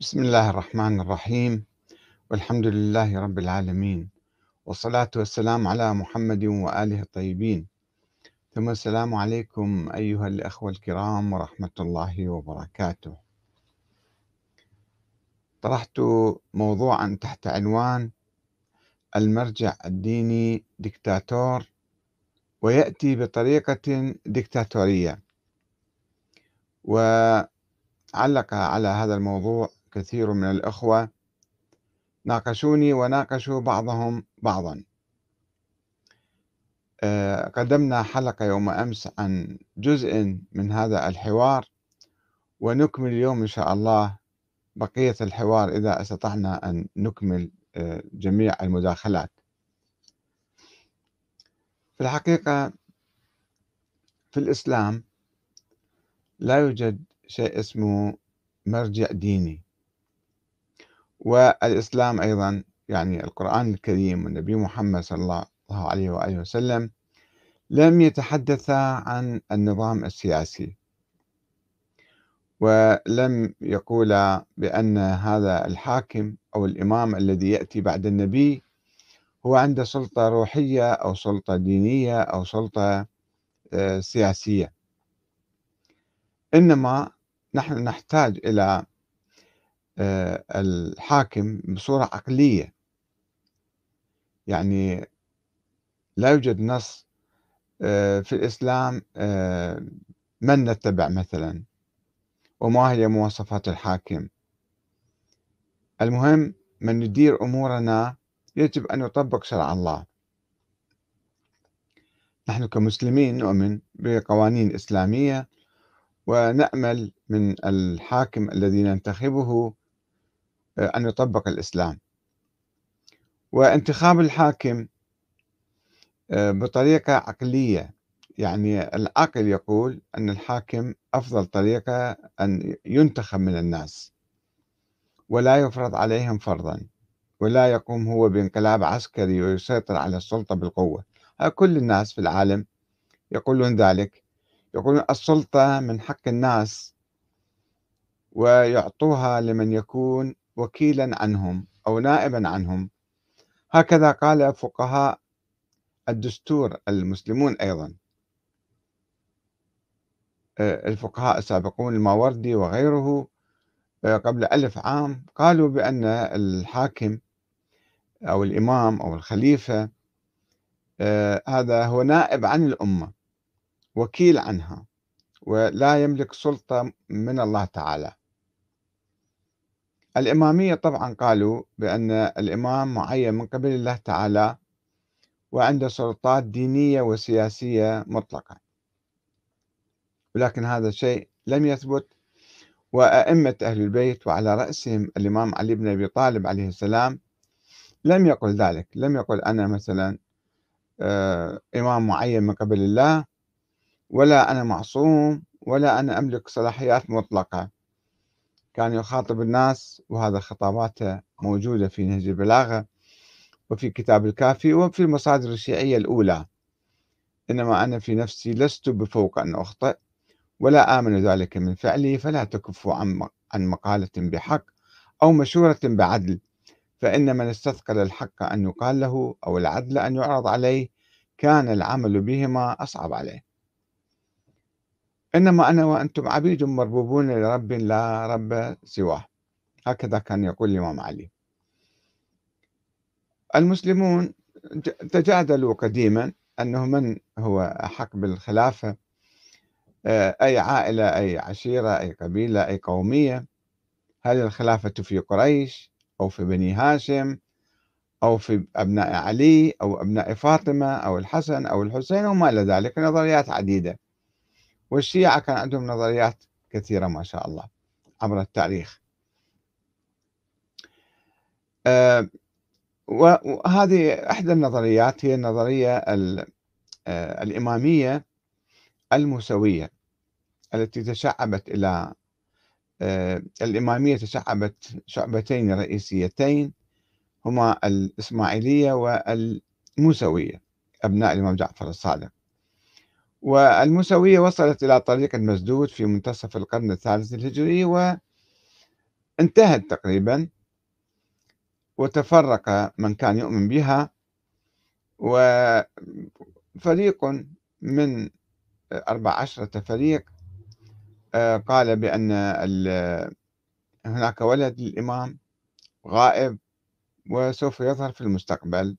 بسم الله الرحمن الرحيم. والحمد لله رب العالمين. والصلاة والسلام على محمد وآله الطيبين. ثم السلام عليكم أيها الأخوة الكرام ورحمة الله وبركاته. طرحت موضوعا تحت عنوان المرجع الديني دكتاتور ويأتي بطريقة دكتاتورية وعلق على هذا الموضوع كثير من الأخوة ناقشوني وناقشوا بعضهم بعضا. آه، قدمنا حلقة يوم أمس عن جزء من هذا الحوار ونكمل اليوم إن شاء الله بقية الحوار إذا أستطعنا أن نكمل آه، جميع المداخلات. في الحقيقة في الإسلام لا يوجد شيء اسمه مرجع ديني. والإسلام أيضا يعني القرآن الكريم والنبي محمد صلى الله عليه وآله وسلم لم يتحدث عن النظام السياسي. ولم يقول بأن هذا الحاكم أو الإمام الذي يأتي بعد النبي هو عنده سلطة روحية أو سلطة دينية أو سلطة آه، سياسية. إنما نحن نحتاج إلى الحاكم بصورة عقلية. يعني لا يوجد نص آه، في الإسلام آه، من نتبع مثلا وما هي مواصفات الحاكم. المهم من يدير أمورنا يجب أن يطبق شرع الله. نحن كمسلمين نؤمن بقوانين إسلامية ونأمل من الحاكم الذي ننتخبه آه، أن يطبق الإسلام. وانتخاب الحاكم آه، بطريقة عقلية. يعني العقل يقول أن الحاكم أفضل طريقة أن ينتخب من الناس ولا يفرض عليهم فرضا ولا يقوم هو بانقلاب عسكري ويسيطر على السلطة بالقوة. كل الناس في العالم يقولون ذلك. يقولون السلطة من حق الناس ويعطوها لمن يكون وكيلا عنهم أو نائبا عنهم. هكذا قال فقهاء الدستور المسلمون أيضا. آه، الفقهاء السابقون الماوردي وغيره آه، قبل ألف عام قالوا بأن الحاكم أو الإمام أو الخليفة آه، هذا هو نائب عن الأمة وكيل عنها ولا يملك سلطة من الله تعالى. الإمامية طبعا قالوا بأن الإمام معين من قبل الله تعالى وعنده سلطات دينية وسياسية مطلقة. ولكن هذا الشيء لم يثبت وأئمة أهل البيت وعلى رأسهم الإمام علي بن أبي طالب عليه السلام لم يقل ذلك. لم يقل أنا مثلا آه، إمام معين من قبل الله ولا أنا معصوم ولا أنا أملك صلاحيات مطلقة. كان يخاطب الناس وهذا خطاباته موجودة في نهج البلاغة وفي كتاب الكافي وفي المصادر الشيعية الأولى. إنما أنا في نفسي لست بفوق أن أخطئ ولا آمن ذلك من فعلي فلا تكفوا عن مقالة بحق أو مشورة بعدل. فإن من استثقل الحق أن يقال له أو العدل أن يعرض عليه كان العمل بهما أصعب عليه. إنما أنا وأنتم عبيد مربوبون لرب لا رب سواه. هكذا كان يقول الإمام علي. المسلمون تجادلوا قديما أنه من هو أحق بالخلافة؟ آه، أي عائلة أي عشيرة أي قبيلة أي قومية؟ هل الخلافة في قريش أو في بني هاشم أو في أبناء علي أو أبناء فاطمة أو الحسن أو الحسين وما إلى ذلك؟ نظريات عديدة. والشيعة كان عندهم نظريات كثيرة ما شاء الله عبر التاريخ. آه، وهذه إحدى النظريات هي النظرية آه، الإمامية الموسوية التي تشعبت إلى آه، الإمامية تشعبت شعبتين رئيسيتين هما الإسماعيلية والموسوية أبناء الإمام جعفر الصادق. والموسوية وصلت إلى طريق المسدود في منتصف القرن الثالث الهجري و انتهت تقريبا وتفرق من كان يؤمن بها وفريق من أربع عشرة فريق آه، قال بأن هناك ولد للإمام غائب وسوف يظهر في المستقبل.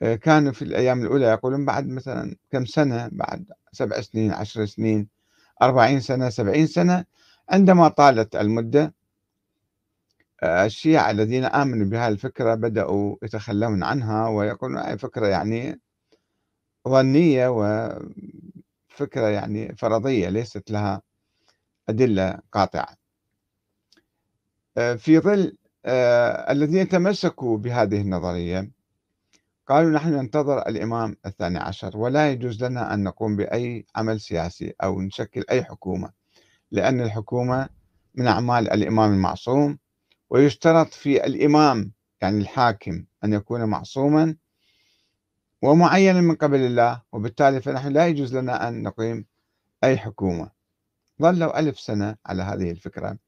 كانوا في الأيام الأولى يقولون بعد مثلا كم سنة بعد سبع سنين عشر سنين أربعين سنة سبعين سنة عندما طالت المدة آه، الشيعة الذين آمنوا بهذه الفكرة بدأوا يتخلون عنها ويقولون هذه فكرة يعني ظنية وفكرة يعني فرضية ليست لها أدلة قاطعة. آه، في ظل آه، الذين تمسكوا بهذه النظرية قالوا نحن ننتظر الإمام الثاني عشر ولا يجوز لنا أن نقوم بأي عمل سياسي أو نشكل أي حكومة لأن الحكومة من أعمال الإمام المعصوم ويشترط في الإمام يعني الحاكم أن يكون معصوما ومعينا من قبل الله وبالتالي فنحن لا يجوز لنا أن نقيم أي حكومة. ظلوا ألف سنة على هذه الفكرة.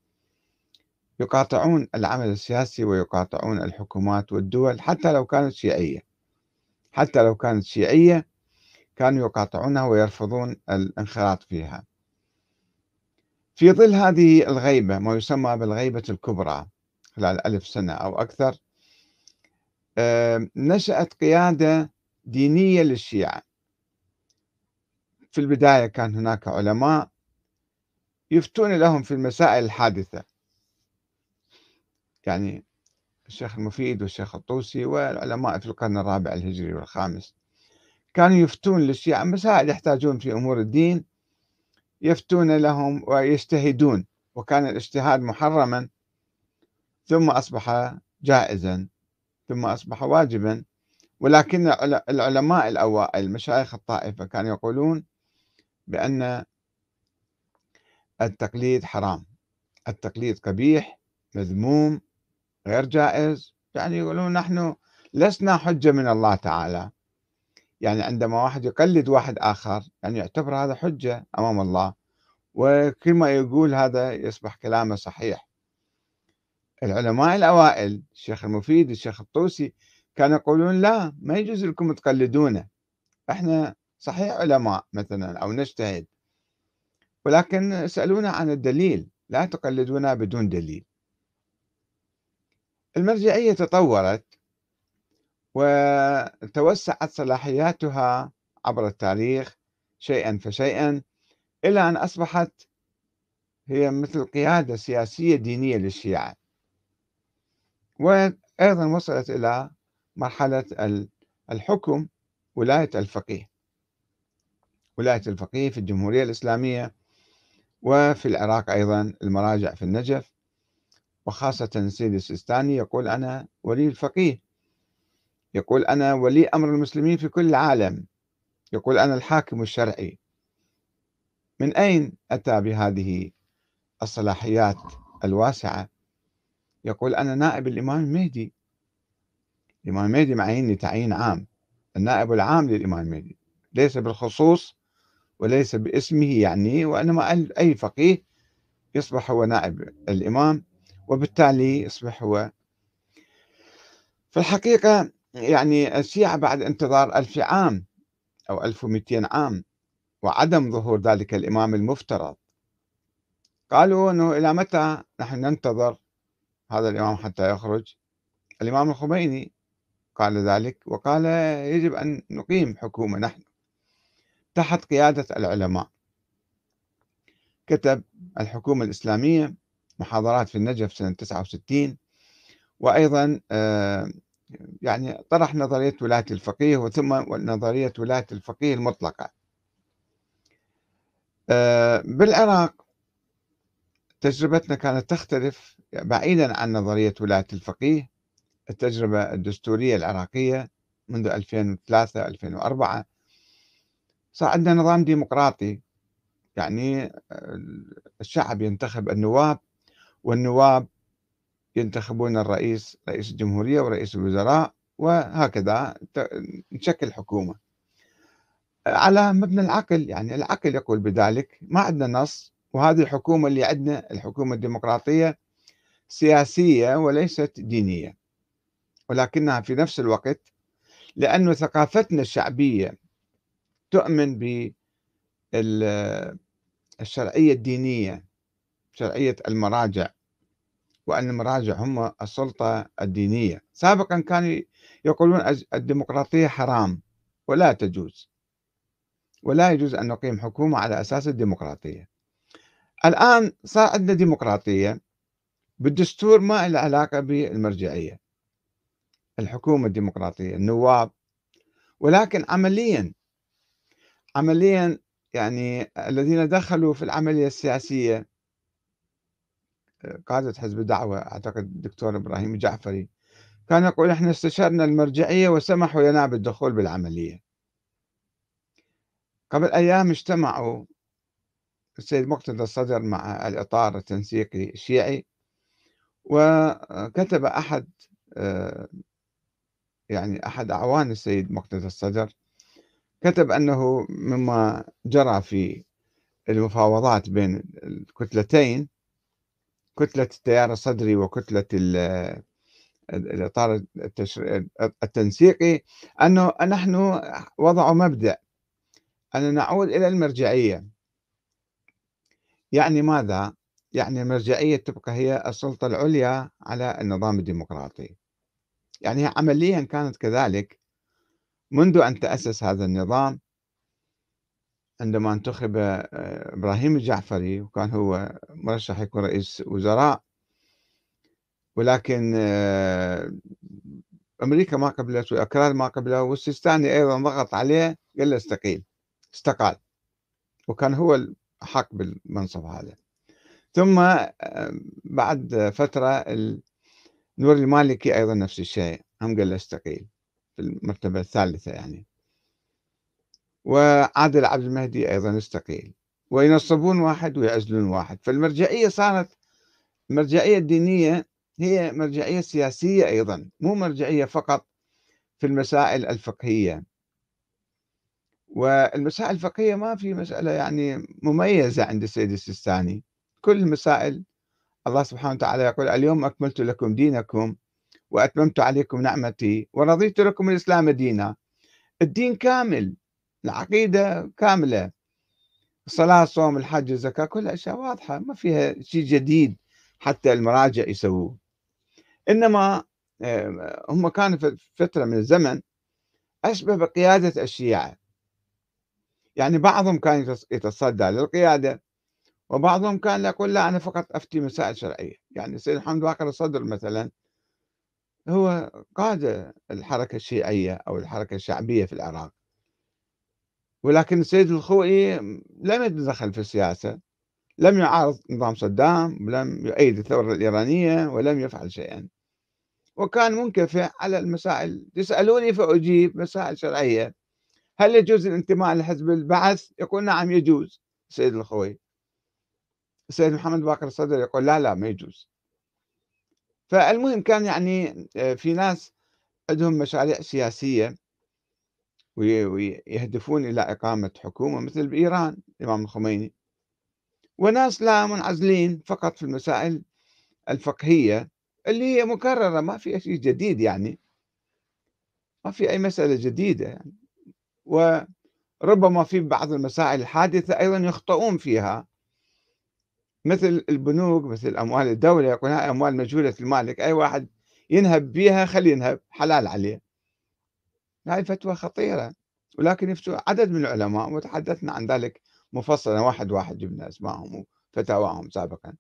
يقاطعون العمل السياسي ويقاطعون الحكومات والدول حتى لو كانت شيعية. حتى لو كانت شيعية كانوا يقاطعونها ويرفضون الانخراط فيها. في ظل هذه الغيبة ما يسمى بالغيبة الكبرى خلال ألف سنة أو أكثر نشأت قيادة دينية للشيعة. في البداية كان هناك علماء يفتون لهم في المسائل الحادثة. يعني الشيخ المفيد والشيخ الطوسي والعلماء في القرن الرابع الهجري والخامس. كانوا يفتون للشيعة مسائل يحتاجون في أمور الدين يفتون لهم ويجتهدون وكان الاجتهاد محرما ثم أصبح جائزا ثم أصبح واجبا. ولكن العلماء الأوائل مشايخ الطائفة كانوا يقولون بأن التقليد حرام التقليد قبيح مذموم غير جائز. يعني يقولون نحن لسنا حجة من الله تعالى. يعني عندما واحد يقلد واحد آخر يعني يعتبر هذا حجة أمام الله. وكل ما يقول هذا يصبح كلامه صحيح. العلماء الأوائل الشيخ المفيد الشيخ الطوسي كانوا يقولون لا ما يجوز لكم تقلدونا إحنا صحيح علماء مثلا أو نجتهد. ولكن اسألونا عن الدليل. لا تقلدونا بدون دليل. المرجعية تطورت وتوسعت صلاحياتها عبر التاريخ شيئا فشيئا إلى أن أصبحت هي مثل قيادة سياسية دينية للشيعة. وأيضا وصلت إلى مرحلة الحكم ولاية الفقيه. ولاية الفقيه في الجمهورية الإسلامية وفي العراق أيضا المراجع في النجف. وخاصة سيد السيستاني يقول أنا ولي الفقيه. يقول أنا ولي أمر المسلمين في كل العالم. يقول أنا الحاكم الشرعي. من أين أتى بهذه الصلاحيات الواسعة؟ يقول أنا نائب الإمام المهدي. الإمام المهدي معيني تعيين عام. النائب العام للإمام المهدي. ليس بالخصوص وليس باسمه يعني وإنما أي فقيه يصبح هو نائب الإمام وبالتالي يصبح هو. في الحقيقة يعني الشيعة بعد انتظار ألف عام أو ألف ومئتين عام وعدم ظهور ذلك الإمام المفترض. قالوا أنه إلى متى نحن ننتظر هذا الإمام حتى يخرج؟ الإمام الخميني قال ذلك وقال يجب أن نقيم حكومة نحن تحت قيادة العلماء. كتب الحكومة الإسلامية محاضرات في النجف سنة 69 وأيضا آه، يعني طرح نظرية ولاية الفقيه وثم نظرية ولاية الفقيه المطلقة. آه، بالعراق تجربتنا كانت تختلف بعيدا عن نظرية ولاية الفقيه. التجربة الدستورية العراقية منذ 2003 2004 صار عندنا نظام ديمقراطي يعني آه، الشعب ينتخب النواب والنواب ينتخبون الرئيس رئيس الجمهورية ورئيس الوزراء وهكذا نشكل حكومة. على مبنى العقل يعني العقل يقول بذلك ما عندنا نص وهذه الحكومة اللي عندنا الحكومة الديمقراطية سياسية وليست دينية ولكنها في نفس الوقت لأن ثقافتنا الشعبية تؤمن بالشرعية الدينية شرعية المراجع وأن المراجع هم السلطة الدينية. سابقا كانوا يقولون الديمقراطية حرام ولا تجوز. ولا يجوز أن نقيم حكومة على أساس الديمقراطية. الآن صار عندنا ديمقراطية بالدستور ما له علاقة بالمرجعية. الحكومة الديمقراطية النواب. ولكن عمليا عمليا يعني الذين دخلوا في العملية السياسية قادة حزب الدعوة أعتقد الدكتور إبراهيم جعفري كان يقول إحنا استشرنا المرجعية وسمحوا لنا بالدخول بالعملية. قبل أيام اجتمعوا السيد مقتدى الصدر مع الإطار التنسيقي الشيعي وكتب أحد آه، يعني أحد أعوان السيد مقتدى الصدر كتب أنه مما جرى في المفاوضات بين الكتلتين كتلة التيار الصدري وكتلة الإطار التنسيقي أنه نحن وضعوا مبدأ. أن نعود إلى المرجعية. يعني ماذا؟ يعني المرجعية تبقى هي السلطة العليا على النظام الديمقراطي. يعني عمليا كانت كذلك منذ أن تأسس هذا النظام عندما انتخب آه، إبراهيم الجعفري وكان هو مرشح يكون رئيس وزراء. ولكن آه، أمريكا ما قبلت وأكراد ما قبله والسيستاني أيضا ضغط عليه قال له استقيل. استقال. وكان هو الحق بالمنصب هذا. ثم آه، بعد فترة نور المالكي أيضا نفس الشيء هم قال له استقيل في المرتبة الثالثة يعني. وعادل عبد المهدي أيضا استقيل وينصبون واحد ويعزلون واحد. فالمرجعية صارت المرجعية الدينية هي مرجعية سياسية أيضا مو مرجعية فقط في المسائل الفقهية. والمسائل الفقهية ما في مسألة يعني مميزة عند السيد السيستاني. كل المسائل الله سبحانه وتعالى يقول اليوم أكملت لكم دينكم وأتممت عليكم نعمتي ورضيت لكم الإسلام دينا. الدين كامل العقيدة كاملة. الصلاة الصوم الحج الزكاة كل أشياء واضحة ما فيها شيء جديد حتى المراجع يسووه. إنما آه، هم كانوا في فترة من الزمن أشبه بقيادة الشيعة. يعني بعضهم كان يتصدى للقيادة وبعضهم كان يقول لا أنا فقط أفتي مسائل شرعية. يعني السيد محمد باقر الصدر مثلا هو قاد الحركة الشيعية أو الحركة الشعبية في العراق. ولكن السيد الخوئي لم يتدخل في السياسة لم يعارض نظام صدام ولم يؤيد الثورة الإيرانية ولم يفعل شيئا. وكان منكفئ على المسائل. تسألوني فأجيب مسائل شرعية. هل يجوز الانتماء لحزب البعث؟ يقول نعم يجوز. السيد الخوي السيد محمد باقر الصدر يقول لا لا ما يجوز. فالمهم كان يعني آه، في ناس عندهم مشاريع سياسية. ويهدفون إلى إقامة حكومة مثل بإيران الإمام الخميني. وناس لا منعزلين فقط في المسائل الفقهية اللي هي مكررة ما في شيء جديد يعني. ما في أي مسألة جديدة يعني. وربما في بعض المسائل الحادثة أيضا يخطئون فيها. مثل البنوك مثل أموال الدولة يقول هاي أموال مجهولة المالك أي واحد ينهب بها خليه ينهب حلال عليه. هاي فتوى خطيرة. ولكن يفتوا عدد من العلماء وتحدثنا عن ذلك مفصلا واحد واحد جبنا اسمائهم وفتاواهم سابقا.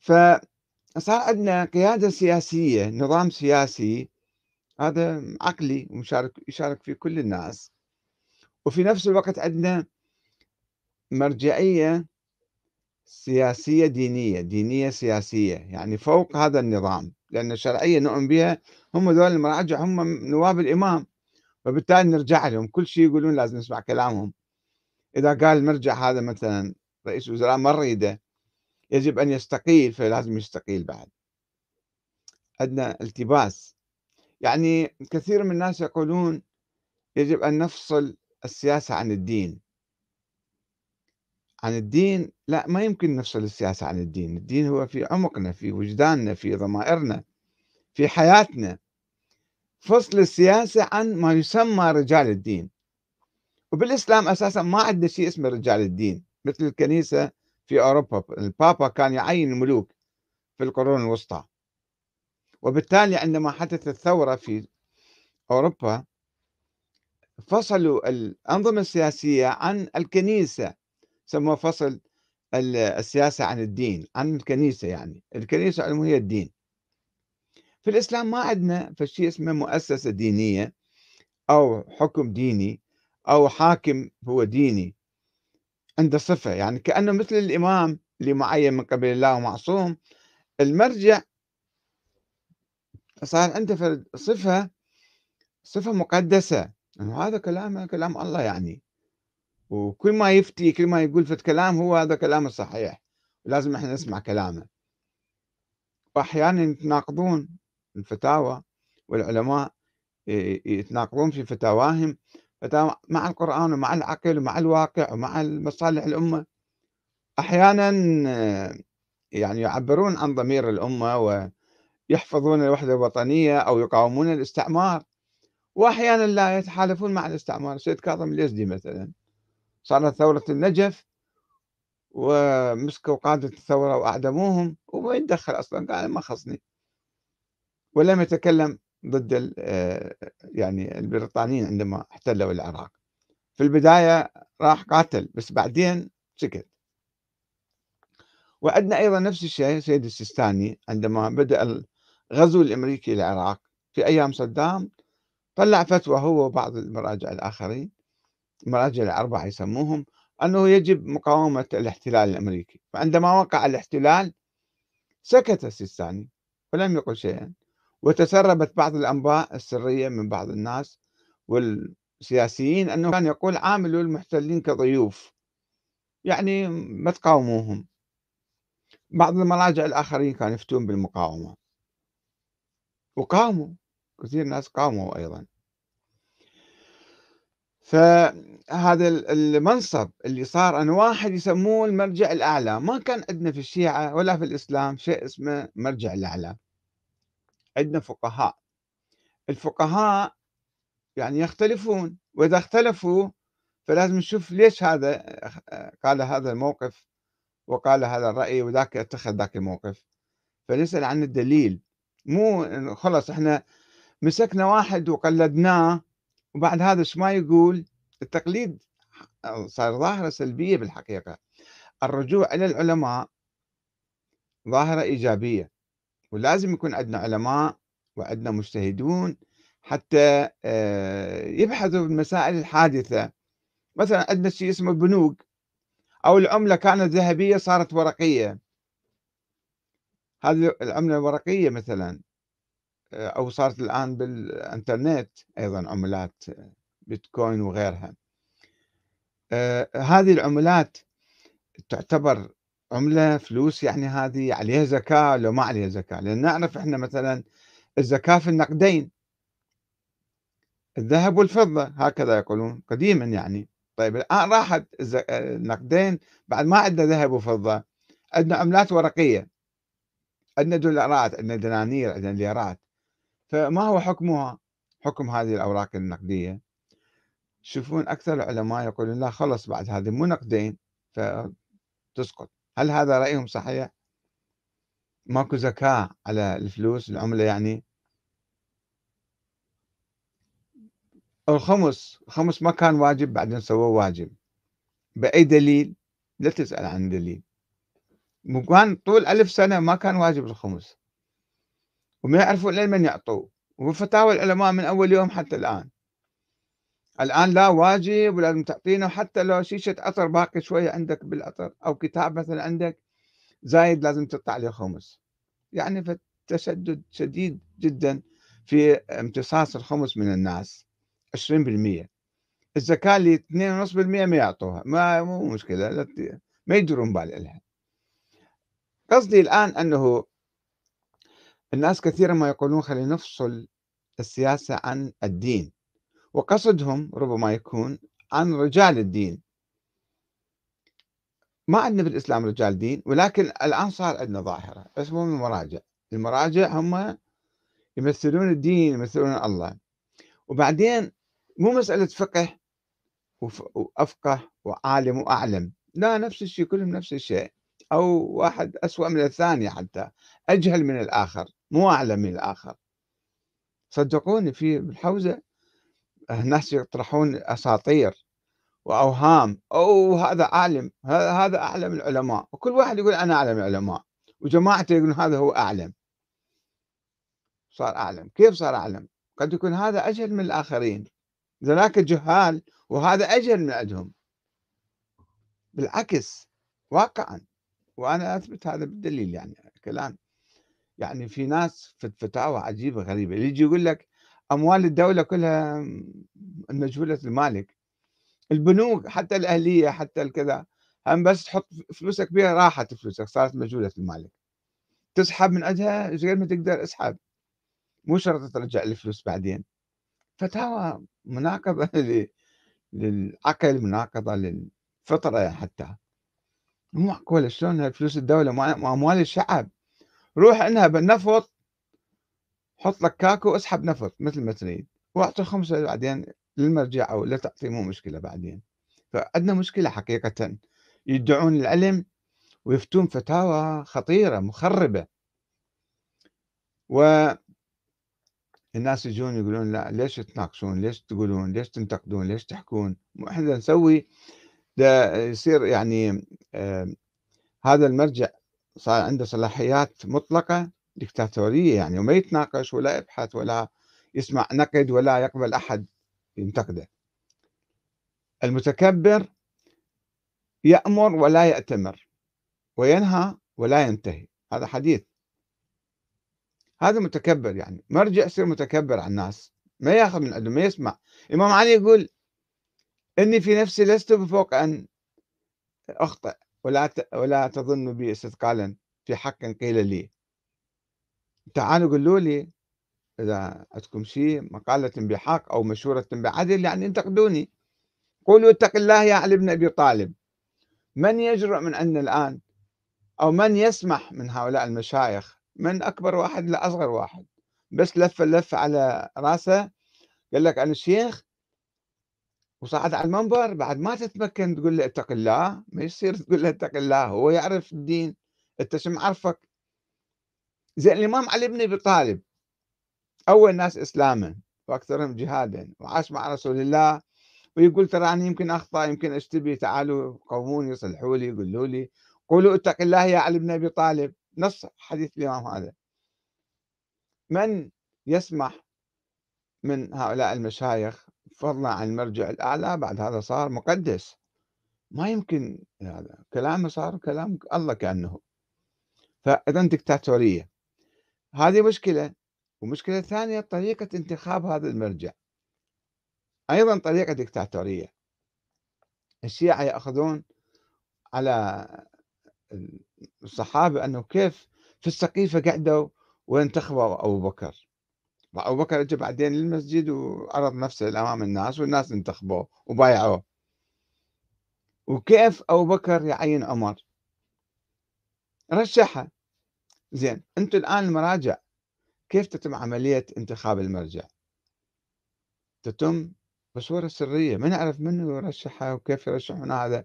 فصار عندنا قيادة سياسية نظام سياسي هذا عقلي ومشارك يشارك فيه كل الناس. وفي نفس الوقت عندنا مرجعية سياسية دينية دينية سياسية يعني فوق هذا النظام. لأن الشرعية نؤمن بها هم ذول المراجع هم نواب الإمام. وبالتالي نرجع لهم كل شيء يقولون لازم نسمع كلامهم. إذا قال المرجع هذا مثلا رئيس وزراء مريدة يجب أن يستقيل فلازم يستقيل بعد. عندنا التباس. يعني كثير من الناس يقولون يجب أن نفصل السياسة عن الدين. عن الدين لا ما يمكن نفصل السياسة عن الدين. الدين هو في عمقنا في وجداننا في ضمائرنا في حياتنا. فصل السياسة عن ما يسمى رجال الدين. وبالإسلام أساسا ما عندنا شيء اسمه رجال الدين. مثل الكنيسة في أوروبا البابا كان يعين الملوك في القرون الوسطى. وبالتالي عندما حدثت الثورة في أوروبا فصلوا الأنظمة السياسية عن الكنيسة. سموه فصل السياسة عن الدين عن الكنيسة يعني. الكنيسة هي الدين. في الإسلام ما عندنا فشي اسمه مؤسسة دينية أو حكم ديني أو حاكم هو ديني عنده صفة. يعني كأنه مثل الإمام اللي معين من قبل الله ومعصوم. المرجع صار عنده صفة صفة مقدسة. يعني هذا كلام كلام الله يعني. وكل ما يفتي كل ما يقول في كلام هو هذا كلام الصحيح. ولازم إحنا نسمع كلامه. واحيانا يتناقضون الفتاوى والعلماء يتناقضون في فتاواهم مع القرآن ومع العقل ومع الواقع ومع مصالح الأمة. أحيانا يعني يعبرون عن ضمير الأمة ويحفظون الوحدة الوطنية أو يقاومون الاستعمار. وأحيانا لا يتحالفون مع الاستعمار. سيد كاظم اليزدي مثلا. صارت ثورة النجف ومسكوا قادة الثورة وأعدموهم وما يتدخل أصلا قال ما خصني. ولم يتكلم ضد آه، يعني البريطانيين عندما احتلوا العراق. في البداية راح قاتل بس بعدين سكت. وعندنا أيضا نفس الشيء سيد السيستاني عندما بدأ الغزو الأمريكي للعراق في أيام صدام طلع فتوى هو وبعض المراجع الآخرين. المراجع الأربعة يسموهم أنه يجب مقاومة الاحتلال الأمريكي. فعندما وقع الاحتلال سكت السيستاني ولم يقل شيئا وتسربت بعض الأنباء السرية من بعض الناس والسياسيين أنه كان يقول عاملوا المحتلين كضيوف. يعني ما تقاوموهم. بعض المراجع الآخرين كانوا يفتون بالمقاومة. وقاموا كثير ناس قاموا أيضا. فهذا المنصب اللي صار أن واحد يسموه المرجع الأعلى ما كان عندنا في الشيعة ولا في الإسلام شيء اسمه مرجع الأعلى. عندنا فقهاء. الفقهاء يعني يختلفون. وإذا اختلفوا فلازم نشوف ليش هذا قال هذا الموقف وقال هذا الرأي وذاك اتخذ ذاك الموقف. فنسأل عن الدليل. مو خلص إحنا مسكنا واحد وقلدناه وبعد هذا إيش ما يقول؟ التقليد صار ظاهرة سلبية بالحقيقة. الرجوع إلى العلماء ظاهرة إيجابية ولازم يكون عندنا علماء وعندنا مجتهدون حتى آه، يبحثوا في المسائل الحادثة. مثلا عندنا شيء اسمه بنوك أو العملة كانت ذهبية صارت ورقية. هذه العملة الورقية مثلا. آه، أو صارت الآن بالإنترنت أيضا عملات بيتكوين وغيرها. آه، هذه العملات تعتبر عملة فلوس يعني هذه عليها زكاة لو ما عليها زكاة. لأن نعرف إحنا مثلا الزكاة في النقدين الذهب والفضة هكذا يقولون قديما يعني. طيب الآن راحت النقدين بعد ما عندنا ذهب وفضة عندنا عملات ورقية عندنا دولارات عندنا دنانير عندنا ليرات. فما هو حكمها؟ حكم هذه الأوراق النقدية. تشوفون أكثر العلماء يقولون لا خلص بعد هذه مو نقدين فتسقط. هل هذا رأيهم صحيح؟ ماكو زكاة على الفلوس العملة يعني؟ الخمس الخمس ما كان واجب بعدين سووه واجب. بأي دليل؟ لا تسأل عن دليل. كان طول ألف سنة ما كان واجب الخمس. وما يعرفون لمن يعطوه. وفتاوى العلماء من أول يوم حتى الآن. الآن لا واجب ولازم تعطينا حتى لو شيشة عطر باقي شوية عندك بالعطر أو كتاب مثلا عندك زايد لازم تطلع عليه خمس. يعني فتشدد شديد جدا في امتصاص الخمس من الناس 20% الزكاة اللي 2.5% ما يعطوها. ما مو مشكلة ما يدرون بال لها قصدي الآن أنه الناس كثيرا ما يقولون خلينا نفصل السياسة عن الدين وقصدهم ربما يكون عن رجال الدين. ما عندنا في الإسلام رجال دين ولكن الآن صار عندنا ظاهرة اسمهم المراجع. المراجع هم يمثلون الدين يمثلون الله. وبعدين مو مسألة فقه وأفقه وعالم وأعلم لا نفس الشيء كلهم نفس الشيء. أو واحد أسوأ من الثاني حتى أجهل من الآخر مو أعلم من الآخر. صدقوني في الحوزة ناس يطرحون أساطير وأوهام أو هذا عالم هذا أعلم العلماء. وكل واحد يقول أنا أعلم العلماء وجماعته يقولون هذا هو أعلم. صار أعلم. كيف صار أعلم؟ قد يكون هذا أجهل من الآخرين. ذلك جهال وهذا أجهل من عندهم بالعكس واقعا. وأنا أثبت هذا بالدليل يعني كلام. يعني في ناس فتاوى عجيبة غريبة. يجي يقول لك أموال الدولة كلها مجهولة المالك. البنوك حتى الأهلية حتى الكذا هم بس تحط فلوسك بها راحت فلوسك صارت مجهولة المالك. تسحب من عندها غير ما تقدر اسحب. مو شرط ترجع الفلوس بعدين. فتاوى مناقضة للعقل مناقضة للفطرة حتى. معقولة شلون فلوس الدولة؟ أموال الشعب. روح إنها بالنفط حط لك كاكو اسحب نفط مثل ما تريد. واعطي خمسة بعدين للمرجع أو لا تعطي مو مشكلة بعدين. فعندنا مشكلة حقيقة. يدعون العلم ويفتون فتاوى خطيرة مخربة. و الناس يجون يقولون لا ليش تناقشون؟ ليش تقولون؟ ليش تنتقدون؟ ليش تحكون؟ إحنا نسوي يصير يعني آه هذا المرجع صار عنده صلاحيات مطلقة دكتاتورية يعني وما يتناقش ولا يبحث ولا يسمع نقد ولا يقبل أحد ينتقده. المتكبر يأمر ولا يأتمر وينهى ولا ينتهي. هذا حديث. هذا متكبر يعني. مرجع يصير متكبر على الناس ما ياخذ من عندهم ما يسمع. الإمام علي يقول إني في نفسي لست بفوق أن أخطئ ولا ولا تظن بي استثقالا في حق قيل لي. تعالوا قولوا لي إذا عندكم شيء مقالة بحق أو مشورة بعدل يعني انتقدوني. قولوا اتق الله يا علي بن أبي طالب. من يجرؤ من عندنا الآن؟ أو من يسمح من هؤلاء المشايخ؟ من أكبر واحد لأصغر واحد؟ بس لف لف على راسه قال لك أنا الشيخ وصعد على المنبر بعد ما تتمكن تقول له اتق الله ما يصير تقول له اتق الله هو يعرف الدين انت شو معرفك؟ زين الإمام علي بن أبي طالب أول ناس اسلاما وأكثرهم جهادا وعاش مع رسول الله ويقول ترى أنا يمكن أخطأ يمكن اشتبه تعالوا قوموني صلحوا لي قولوا لي. قولوا اتق الله يا علي بن أبي طالب. نص حديث الإمام هذا. من يسمح من هؤلاء المشايخ فضلا عن المرجع الأعلى بعد هذا صار مقدس. ما يمكن هذا كلامه صار كلام الله كأنه. فإذا دكتاتورية هذه مشكلة. ومشكلة ثانية طريقة انتخاب هذا المرجع. أيضا طريقة دكتاتورية الشيعة يأخذون على الصحابة أنه كيف في السقيفة قعدوا وانتخبوا أبو بكر. أبو بكر أجى بعدين للمسجد وعرض نفسه أمام الناس والناس انتخبوه وبايعوه. وكيف أبو بكر يعين عمر؟ رشحها زين أنتم الآن المراجع كيف تتم عملية انتخاب المرجع؟ تتم بصورة سرية ما نعرف منو يرشحها وكيف يرشحون هذا.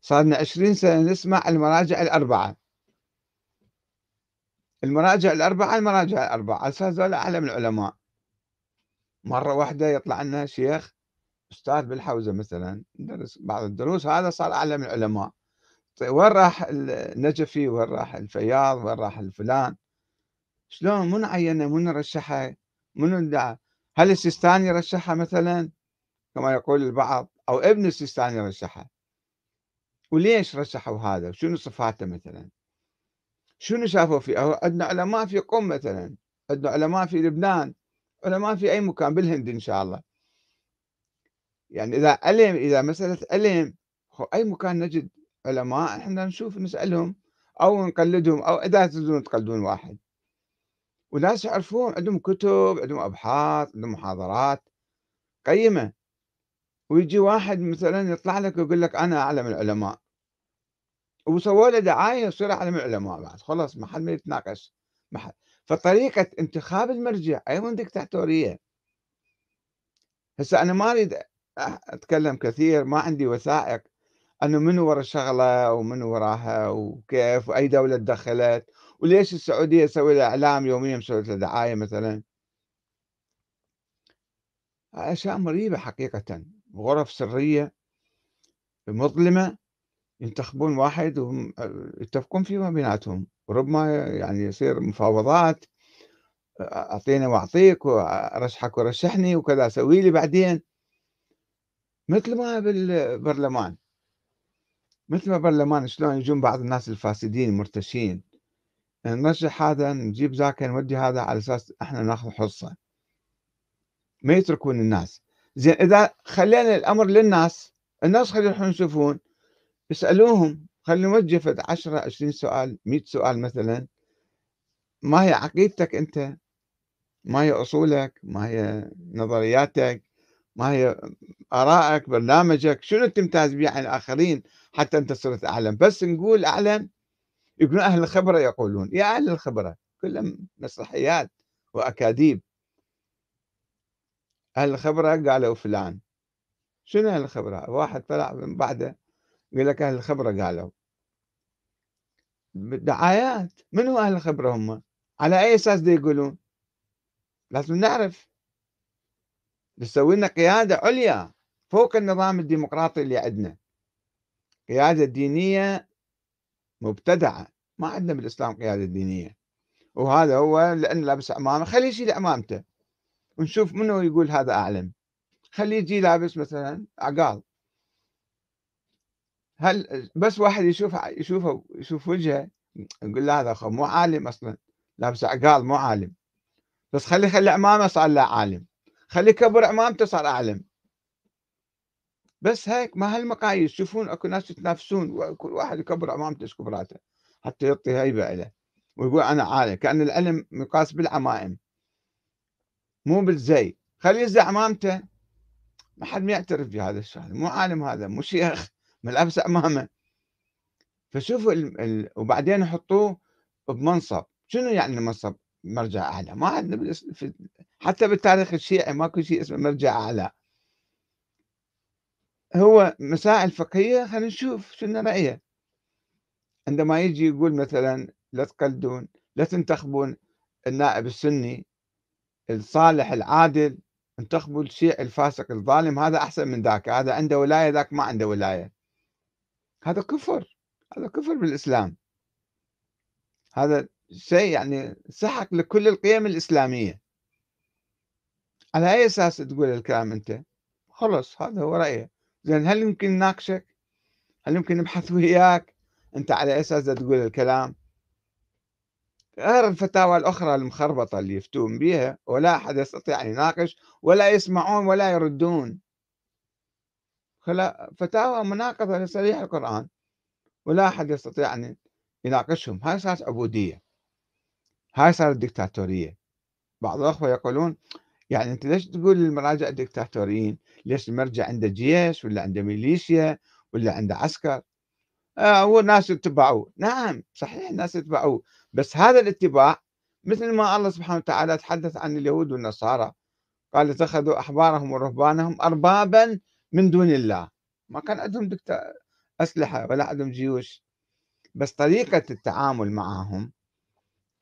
صار لنا 20 سنة نسمع المراجع الأربعة. المراجع الأربعة المراجع الأربعة. على أساس هذول أعلم العلماء. مرة واحدة يطلع لنا شيخ أستاذ بالحوزة مثلا درس بعض الدروس هذا صار أعلم العلماء. طيب وين راح النجفي؟ وين راح الفياض؟ وين راح الفلان؟ شلون؟ من عينه من رشحها من دعا هل السيستاني رشحها مثلا؟ كما يقول البعض. أو ابن السيستاني رشحها وليش رشحوا هذا؟ شنو صفاته مثلا؟ شنو شافوا فيه؟ عندنا علماء في قم مثلا عندنا علماء في لبنان علماء في أي مكان بالهند إن شاء الله. يعني إذا علم إذا مسألة علم أي مكان نجد علماء إحنا نشوف نسألهم أو نقلدهم أو إذا تريدون تقلدون واحد. وناس يعرفون عندهم كتب عندهم أبحاث عندهم محاضرات قيمة. ويجي واحد مثلا يطلع لك ويقول لك أنا أعلم العلماء. وسووا له دعاية يصير عالم العلماء بعد خلاص ما حد ما يتناقش ما حد. فطريقة انتخاب المرجع أيضا دكتاتورية هسه أنا ما أريد أتكلم كثير ما عندي وثائق أنه من وراء الشغلة ومن وراها وكيف وأي دولة تدخلت وليش السعودية تسوي لها إعلام يوميا مسوي لها دعاية مثلا. أشياء مريبة حقيقة غرف سرية مظلمة ينتخبون واحد وهم يتفقون فيما بيناتهم. وربما يعني يصير مفاوضات أعطينا وأعطيك وأرشحك ورشحني وكذا سوي لي بعدين. مثل ما بالبرلمان. مثل ما برلمان شلون يجون بعض الناس الفاسدين المرتشين نرشح هذا نجيب ذاك نودي هذا على أساس إحنا ناخذ حصة. ما يتركون الناس. زين إذا خلينا الأمر للناس الناس يروحون يشوفون. يسألوهم خلينا نوجه 10 20 سؤال 100 سؤال مثلا. ما هي عقيدتك أنت؟ ما هي أصولك؟ ما هي نظرياتك؟ ما هي آرائك برنامجك؟ شنو تمتاز به عن الآخرين حتى أنت صرت أعلم؟ بس نقول أعلم يقولون أهل الخبرة يقولون. يا أهل الخبرة كلهم مسرحيات وأكاذيب. أهل الخبرة قالوا فلان. شنو أهل الخبرة؟ واحد طلع من بعده يقول لك أهل الخبرة قالوا. دعايات من هو أهل الخبرة هم؟ على أي أساس دي يقولون؟ لازم نعرف. نسوي لنا قيادة عليا فوق النظام الديمقراطي اللي عندنا. قيادة دينية مبتدعة. ما عندنا بالإسلام قيادة دينية. وهذا هو لأن لابس عمامة خليه يشيل عمامته ونشوف منو يقول هذا أعلم. خليه يجي لابس مثلا عقال. هل بس واحد يشوف يشوفه يشوف وجهه يقول له هذا مو عالم أصلا. لابس عقال مو عالم. بس خلي خلي عمامه صار له عالم. خلي كبر عمامته صار أعلم. بس هيك ما هالمقاييس. تشوفون أكو ناس يتنافسون. وكل واحد يكبر عمامته إيش كبراته حتى يعطي هيبة له ويقول أنا عالم. كأن العلم مقاس بالعمائم. مو بالزي. خلي يزي عمامته. ما حد ما يعترف بهذا الشغله مو عالم هذا. مو شيخ. ملابس عمامه فشوفوا ال... ال... وبعدين يحطوه بمنصب. شنو يعني منصب مرجع أعلى. ما عندنا بالس... في... حتى بالتاريخ الشيعي ماكو شيء اسمه مرجع أعلى. هو مسائل فقهية خلينا نشوف شنو رأيه. عندما يجي يقول مثلا لا تقلدون لا تنتخبون النائب السني الصالح العادل انتخبوا الشيعي الفاسق الظالم هذا أحسن من ذاك هذا عنده ولاية ذاك ما عنده ولاية. هذا كفر هذا كفر بالإسلام هذا شيء يعني سحق لكل القيم الإسلامية على أي أساس تقول الكلام أنت خلص هذا هو رأيه زين هل يمكن نناقشك؟ هل يمكن نبحث وياك؟ أنت على أساس تقول الكلام؟ غير الفتاوى الأخرى المخربطة اللي يفتون بها ولا أحد يستطيع أن يناقش ولا يسمعون ولا يردون فتاوى مناقضه لصريح القرآن ولا أحد يستطيع أن يناقشهم. هاي صارت عبودية. هاي صارت دكتاتوريه بعض الأخوة يقولون يعني أنت ليش تقول المراجع الدكتاتوريين؟ ليش المرجع عنده جيش ولا عنده ميليشيا ولا عنده عسكر؟ آه هو الناس يتبعوه، نعم صحيح الناس يتبعوه، بس هذا الاتباع مثل ما الله سبحانه وتعالى تحدث عن اليهود والنصارى. قال اتخذوا أحبارهم ورهبانهم اربابا من دون الله، ما كان عندهم دكتا أسلحة ولا عندهم جيوش، بس طريقة التعامل معهم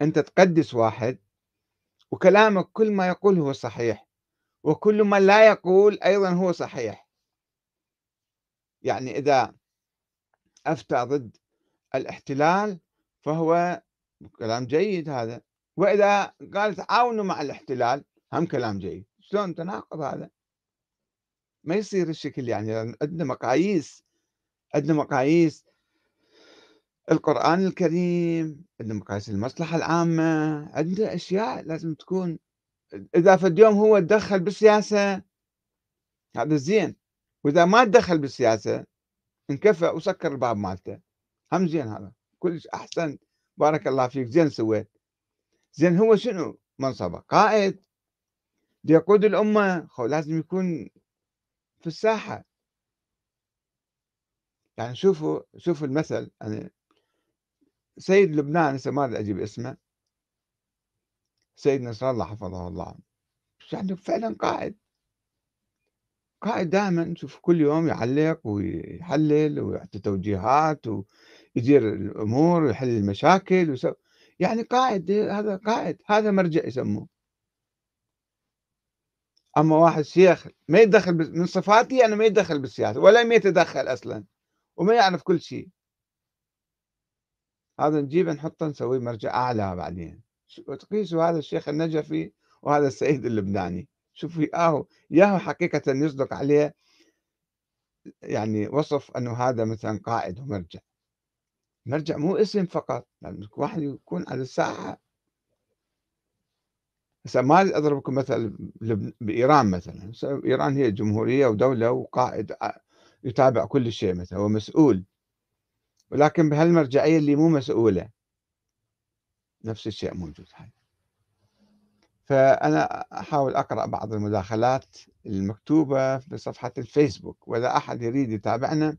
أنت تقدس واحد وكلامك كل ما يقول هو صحيح وكل ما لا يقول أيضا هو صحيح. يعني إذا أفتى ضد الاحتلال فهو كلام جيد هذا. وإذا قال تعاونوا مع الاحتلال هم كلام جيد. شلون تناقض هذا؟ ما يصير الشكل يعني عندنا مقاييس عندنا مقاييس القرآن الكريم عندنا مقاييس المصلحة العامة عندنا أشياء لازم تكون إذا في اليوم هو تدخل بالسياسة هذا زين. وإذا ما تدخل بالسياسة انكفى وسكر الباب مالته. هم زين هذا. كلش أحسن. بارك الله فيك. زين سويت. زين هو شنو؟ منصبه. قائد. يقود الأمة. لازم يكون في الساحة. يعني شوفوا شوفوا المثل يعني سيد لبنان هسه ما أجيب اسمه. سيد نصر الله حفظه الله. يعني فعلا قائد. قائد دائما شوف كل يوم يعلق ويحلل ويعطي توجيهات ويدير الأمور ويحل المشاكل يعني قائد هذا قائد هذا مرجع يسموه. أما واحد شيخ ما يتدخل من صفاتي أنا ما يتدخل بالسياسة ولا يتدخل أصلا وما يعرف كل شيء. هذا نجيبه نحطه نسويه مرجع أعلى بعدين. وتقيسوا هذا الشيخ النجفي وهذا السيد اللبناني؟ شوفوا ياهو ياهو حقيقة يصدق عليه يعني وصف أنه هذا مثلا قائد ومرجع. مرجع مو اسم فقط يعني واحد يكون على الساحة هسه ما اضرب لكم مثل بإيران مثلا. إيران هي جمهورية ودولة وقائد يتابع كل شيء مثلا ومسؤول ولكن بهالمرجعية اللي مو مسؤولة نفس الشيء موجود هاي. فأنا أحاول أقرأ بعض المداخلات المكتوبة في صفحة الفيسبوك وإذا أحد يريد يتابعنا.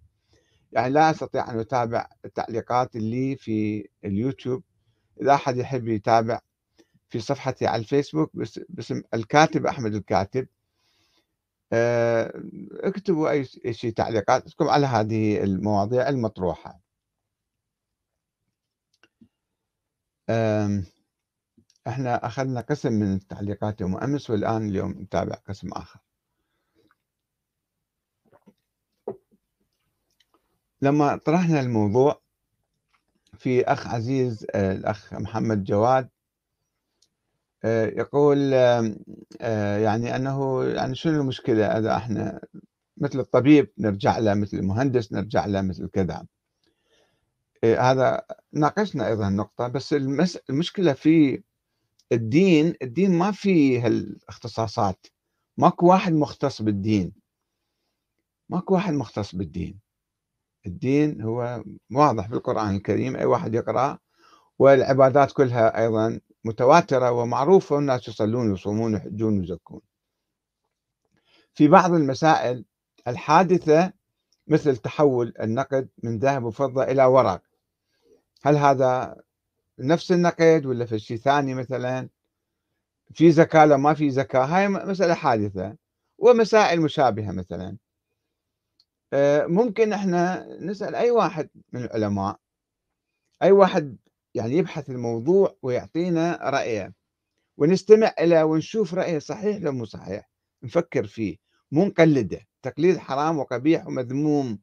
يعني لا أستطيع أن أتابع التعليقات اللي في اليوتيوب. إذا أحد يحب يتابع في صفحتي على الفيسبوك باسم الكاتب أحمد الكاتب. آه، اكتبوا أي شيء تعليقات على هذه المواضيع المطروحة. إحنا أخذنا قسم من التعليقات يوم أمس والآن اليوم نتابع قسم آخر. لما طرحنا الموضوع في أخ عزيز آه، الأخ محمد جواد يقول آه، يعني أنه يعني شنو المشكلة؟ اذا إحنا مثل الطبيب نرجع له مثل المهندس نرجع له مثل كذا. هذا ناقشنا أيضا النقطة بس المشكلة في الدين. الدين ما فيه هالاختصاصات. ماكو واحد مختص بالدين. ماكو واحد مختص بالدين. الدين هو واضح في القرآن الكريم أي واحد يقرأ. والعبادات كلها أيضا متواترة ومعروفة والناس يصلون ويصومون ويحجون ويزكون. في بعض المسائل الحادثة مثل تحول النقد من ذهب وفضة إلى ورق. هل هذا نفس النقد ولا في شيء ثاني مثلا؟ في زكاة لو ما في زكاة هاي مسألة حادثة ومسائل مشابهة مثلا. آه، ممكن إحنا نسأل أي واحد من العلماء أي واحد يعني يبحث الموضوع ويعطينا رأيه. ونستمع إليه ونشوف رأيه صحيح لو مو صحيح. نفكر فيه. مو نقلده. تقليد حرام وقبيح ومذموم.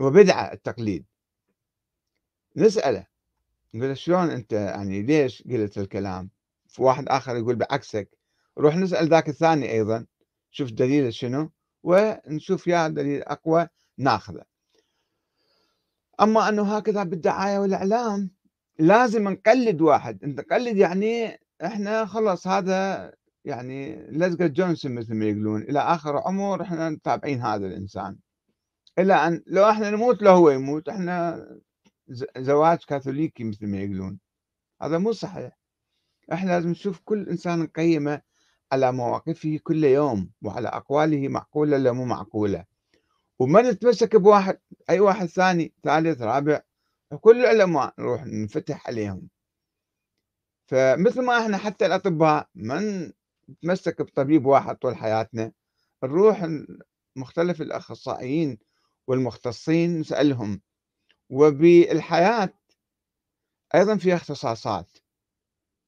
وبدعة التقليد. نسأله. نقول شلون أنت يعني ليش قلت الكلام؟ في واحد آخر يقول بعكسك. روح نسأل ذاك الثاني أيضا. شوف دليله شنو. ونشوف يا دليل أقوى ناخذه. أما أنه هكذا بالدعاية والإعلام لازم نقلد واحد، أنت قلد يعني إحنا خلص هذا يعني لزقة جونسون مثل ما يقولون. إلى آخر عمر إحنا متابعين هذا الإنسان. إلى أن لو إحنا نموت لو هو يموت. إحنا زواج كاثوليكي مثل ما يقولون. هذا مو صحيح. إحنا لازم نشوف كل إنسان نقيمه على مواقفه كل يوم وعلى أقواله معقولة ولا مو معقولة. وما نتمسك بواحد أي واحد ثاني ثالث رابع كل العلماء نروح نفتح عليهم. فمثل ما إحنا حتى الأطباء ما نتمسك بطبيب واحد طول حياتنا نروح مختلف الأخصائيين والمختصين نسألهم. وبالحياة أيضا فيها اختصاصات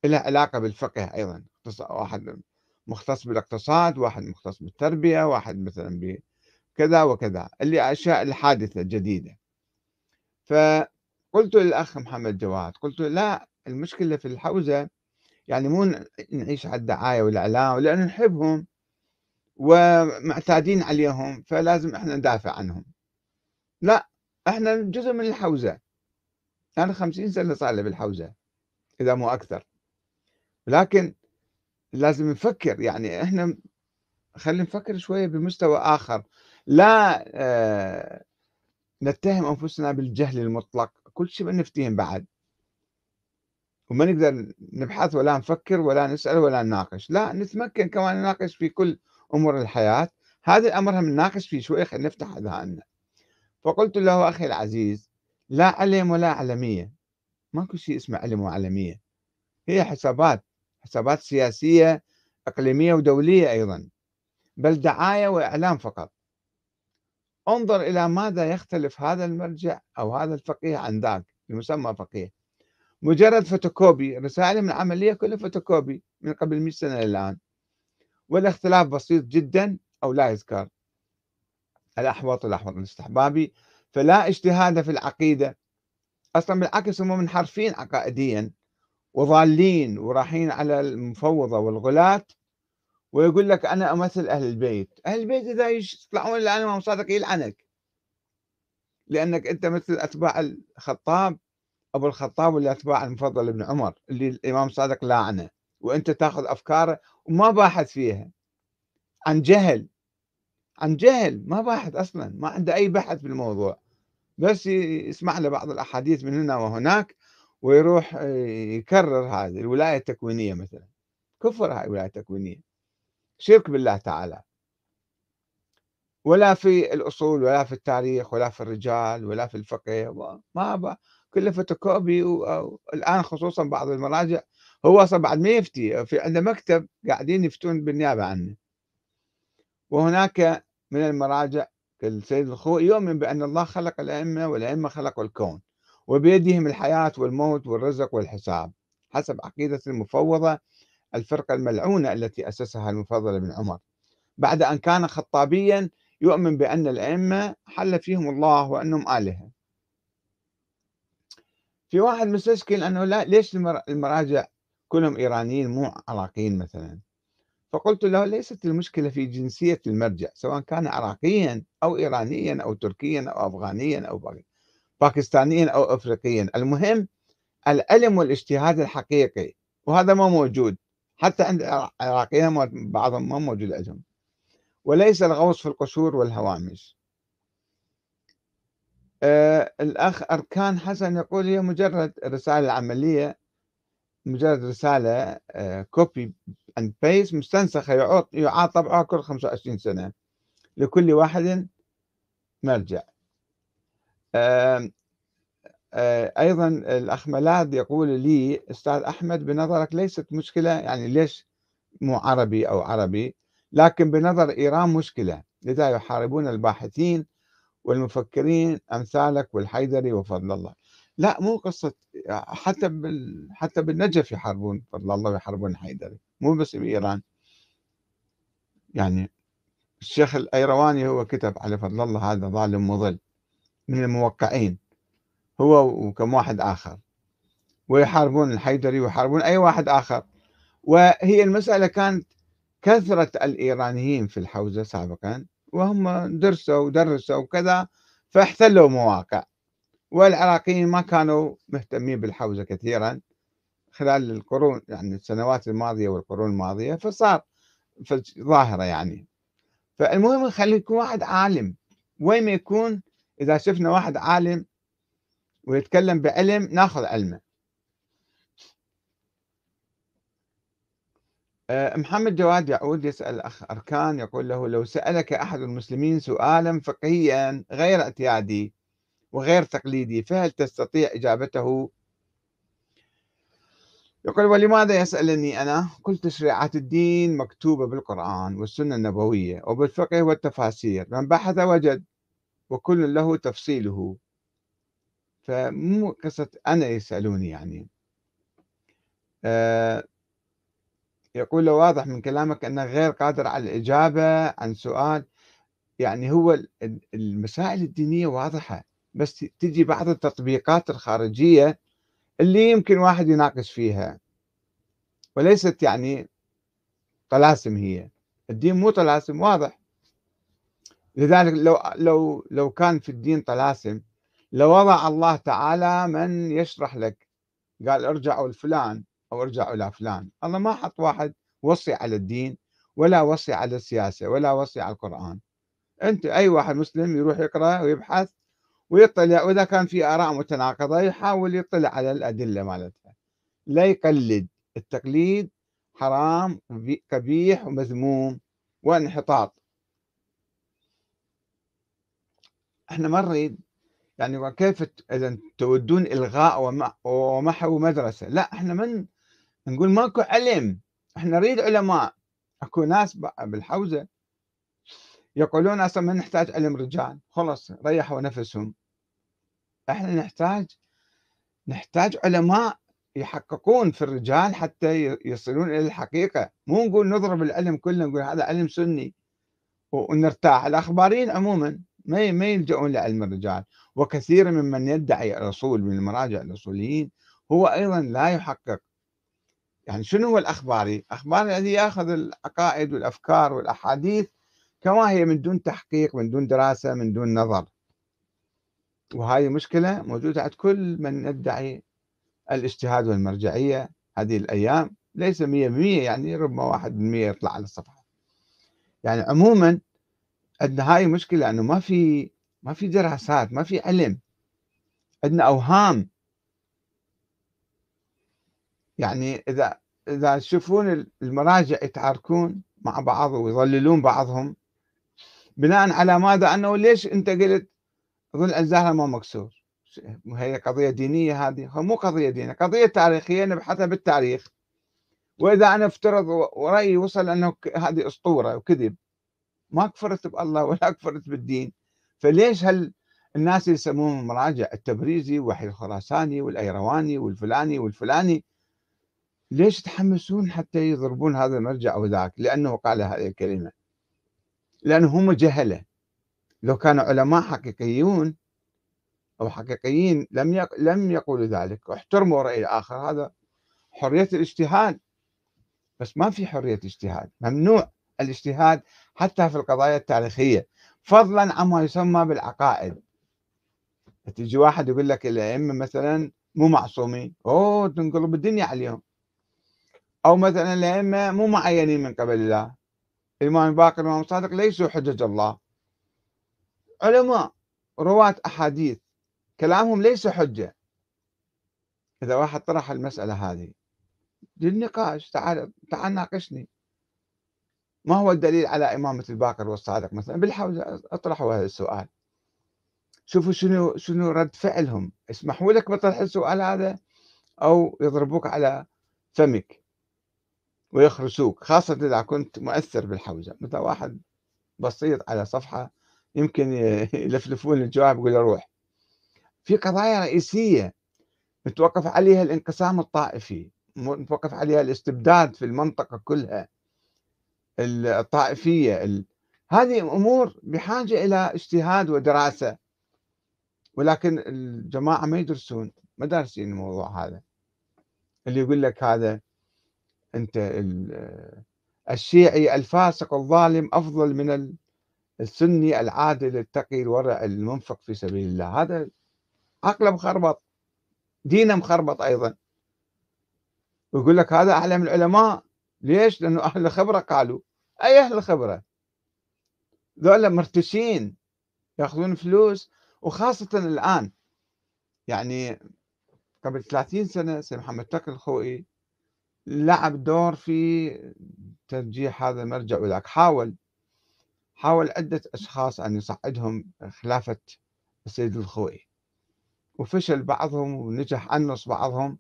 لها علاقة بالفقه أيضا. واحد مختص بالاقتصاد واحد مختص بالتربية واحد مثلا بكذا وكذا اللي أشياء الحادثة الجديدة. فقلت للأخ محمد جواد قلت لا المشكلة في الحوزة يعني مو نعيش على الدعاية والإعلام لأن نحبهم ومعتادين عليهم فلازم إحنا ندافع عنهم. لا إحنا جزء من الحوزة. أنا خمسين سنة صار لي بالحوزة إذا مو أكثر. لكن لازم نفكر يعني إحنا خلينا نفكر شوية بمستوى آخر. لا آه نتهم أنفسنا بالجهل المطلق. كل شيء بنفتيهم بعد. وما نقدر نبحث ولا نفكر ولا نسأل ولا نناقش. لا نتمكن كمان نناقش في كل أمور الحياة. هذا الأمر هم نناقش فيه شوي خلينا نفتح أذهاننا. فقلت له أخي العزيز لا علم ولا علمية ماكو شيء اسمه علم وعلمية هي حسابات حسابات سياسية إقليمية ودولية أيضا. بل دعاية وإعلام فقط. انظر إلى ماذا يختلف هذا المرجع أو هذا الفقيه عن ذاك المسمى فقيه. مجرد فوتوكوبي رسائل من عملية كلها فوتوكوبي من قبل 100 سنة الآن. والاختلاف بسيط جدا أو لا يذكر الأحوط والأحوط الاستحبابي. فلا اجتهاد في العقيدة. أصلا بالعكس هم منحرفين عقائديا وضالين ورايحين على المفوضة والغلاة. ويقول لك أنا أمثل أهل البيت. أهل البيت إذا يطلعون الآن صادق يلعنك لأنك أنت مثل أتباع الخطاب أبو الخطاب ولا أتباع المفضل ابن عمر اللي الإمام صادق لاعنه وأنت تأخذ أفكاره وما باحث فيها. عن جهل. عن جهل. ما باحث أصلا. ما عنده أي بحث بالموضوع بس يسمع له بعض الأحاديث من هنا وهناك ويروح يكرر هذه الولاية التكوينية مثلا. كفر هاي الولاية التكوينية. شرك بالله تعالى. ولا في الأصول ولا في التاريخ ولا في الرجال ولا في الفقه ما كله فوتوكوبي والآن خصوصا بعض المراجع هو أصلا بعد ما يفتي في عنده مكتب قاعدين يفتون بالنيابة عنه. وهناك من المراجع كالسيد الخوئي يؤمن بأن الله خلق الأئمة والأئمة خلقوا الكون. وبيدهم الحياة والموت والرزق والحساب حسب عقيدة المفوضة الفرقة الملعونة التي أسسها المفضل بن عمر. بعد أن كان خطابيا يؤمن بأن الأئمة حل فيهم الله وأنهم آلهة. في واحد مستشكل أنه لا ليش المراجع كلهم إيرانيين مو عراقيين مثلا؟ فقلت له ليست المشكلة في جنسية المرجع سواء كان عراقيا أو إيرانيا أو تركيا أو أفغانيا أو باكستانيا أو أفريقيا. المهم العلم والاجتهاد الحقيقي وهذا ما موجود. حتى عند العراقيين بعضهم ما موجود عندهم وليس الغوص في القشور والهوامش. آه الأخ أركان حسن يقول هي مجرد رسالة عملية مجرد رسالة آه copy and paste مستنسخة يعاد طبعها كل 25 سنة. لكل واحد مرجع. آه أيضا الأخ ملاذ يقول لي أستاذ أحمد بنظرك ليست مشكلة. يعني ليش مو عربي أو عربي؟ لكن بنظر إيران مشكلة لذا يحاربون الباحثين والمفكرين أمثالك والحيدري وفضل الله. لا مو قصة حتى بال... حتى بالنجف يحاربون فضل الله ويحاربون الحيدري مو بس بإيران. يعني الشيخ الأيرواني هو كتب على فضل الله هذا ظالم مضل من الموقعين. هو وكم واحد آخر. ويحاربون الحيدري ويحاربون أي واحد آخر. وهي المسألة كانت كثرة الإيرانيين في الحوزة سابقا وهم درسوا ودرسوا وكذا فاحتلوا مواقع. والعراقيين ما كانوا مهتمين بالحوزة كثيرا. خلال القرون يعني السنوات الماضية والقرون الماضية فصار ظاهرة يعني. فالمهم خلي يكون واحد عالم. وين ما يكون إذا شفنا واحد عالم ويتكلم بعلم ناخذ علمه آه، محمد جواد يعود يسأل الأخ أركان يقول له لو سألك أحد المسلمين سؤالا فقهيا غير اعتيادي وغير تقليدي فهل تستطيع إجابته؟ يقول ولماذا يسألني أنا؟ كل تشريعات الدين مكتوبة بالقرآن والسنة النبوية وبالفقه والتفاسير من بحث وجد وكل له تفصيله. فمو قصة أنا يسألوني يعني. آه يقول له واضح من كلامك أنك غير قادر على الإجابة عن سؤال. يعني هو المسائل الدينية واضحة بس تجي بعض التطبيقات الخارجية اللي يمكن واحد يناقش فيها. وليست يعني طلاسم هي. الدين مو طلاسم واضح. لذلك لو لو لو كان في الدين طلاسم لوضع الله تعالى من يشرح لك. قال ارجعوا لفلان أو ارجعوا إلى فلان. الله ما حط واحد وصي على الدين ولا وصي على السياسة ولا وصي على القرآن. أنت أي واحد مسلم يروح يقرأ ويبحث ويطلع وإذا كان في آراء متناقضة يحاول يطلع على الأدلة مالتها. لا يقلد. التقليد حرام قبيح ومذموم وانحطاط. إحنا ما نريد يعني كيف إذا تودون إلغاء ومحو مدرسة؟ لا إحنا من نقول ماكو علم. إحنا نريد علماء. أكو ناس بالحوزة يقولون أصلا ما نحتاج علم رجال. خلص ريحوا نفسهم. إحنا نحتاج نحتاج علماء يحققون في الرجال حتى يصلون إلى الحقيقة. مو نقول نضرب العلم كله نقول هذا علم سني ونرتاح. الأخباريين عموما ما ما يلجؤون لعلم الرجال. وكثير ممن يدعي الاصول من المراجع الاصوليين هو أيضا لا يحقق. يعني شنو هو الاخباري؟ الاخباري الذي يأخذ العقائد والأفكار والأحاديث كما هي من دون تحقيق من دون دراسة من دون نظر. وهذه مشكلة موجودة عند كل من يدعي الاجتهاد والمرجعية هذه الأيام. ليس 100% يعني ربما 1% يطلع على الصفحة. يعني عموما عندنا هاي مشكلة إنه ما في ما في دراسات ما في علم. عندنا أوهام. يعني إذا إذا تشوفون المراجع يتعاركون مع بعض ويضللون بعضهم بناء على ماذا؟ أنه ليش أنت قلت ظل الزهره ما مكسور؟ هي قضية دينية هذه. مو قضية دينية قضية تاريخية نبحثها بالتاريخ. وإذا أنا افترض ورأيي وصل أنه هذه أسطورة وكذب ما كفرت بالله ولا كفرت بالدين. فليش هل الناس اللي يسموهم مراجع؟ التبريزي وحي الخراساني والأيرواني والفلاني والفلاني. ليش يتحمسون حتى يضربون هذا المرجع أو ذاك؟ لأنه قال هذه الكلمة. لأنه هم جهلة. لو كانوا علماء حقيقيون أو حقيقيين لم يق... لم يقولوا ذلك. واحترموا رأي الآخر. هذا حرية الاجتهاد. بس ما في حرية اجتهاد ممنوع الاجتهاد حتى في القضايا التاريخية. فضلا عما يسمى بالعقائد. تجي واحد يقول لك الأئمة مثلا مو معصومين. أوه تنقلب الدنيا عليهم. أو مثلا الأئمة مو معينين من قبل الله. الإمام باقر والامام الصادق ليسوا حجج الله. علماء رواة أحاديث كلامهم ليس حجة. إذا واحد طرح المسألة هذه للنقاش تعال تعال ناقشني. ما هو الدليل على إمامة الباقر والصادق مثلا؟ بالحوزة أطرحوا هذا السؤال. شوفوا شنو شنو رد فعلهم. يسمحوا لك بطرح السؤال هذا أو يضربوك على فمك ويخرسوك خاصة إذا كنت مؤثر بالحوزة. مثل واحد بسيط على صفحة يمكن يلفلفون الجواب يقول روح. في قضايا رئيسية متوقف عليها الانقسام الطائفي متوقف عليها الاستبداد في المنطقة كلها. الطائفية. ال... هذه أمور بحاجة إلى اجتهاد ودراسة. ولكن الجماعة ما يدرسون ما دارسين الموضوع هذا. اللي يقول لك هذا أنت الشيعي الفاسق الظالم أفضل من السني العادل التقي الورع المنفق في سبيل الله. هذا عقله مخربط دينه مخربط أيضا. ويقول لك هذا أعلم العلماء ليش؟ لأنه أهل الخبرة قالوا أي أهل الخبرة؟ ذولا مرتشين يأخذون فلوس وخاصة الآن. يعني قبل 30 سنة سيد محمد تقي الخوئي لعب دور في ترجيح هذا المرجع وذاك. حاول حاول عدة أشخاص أن يصعدهم خلافة السيد الخوئي. وفشل بعضهم ونجح أنص بعضهم.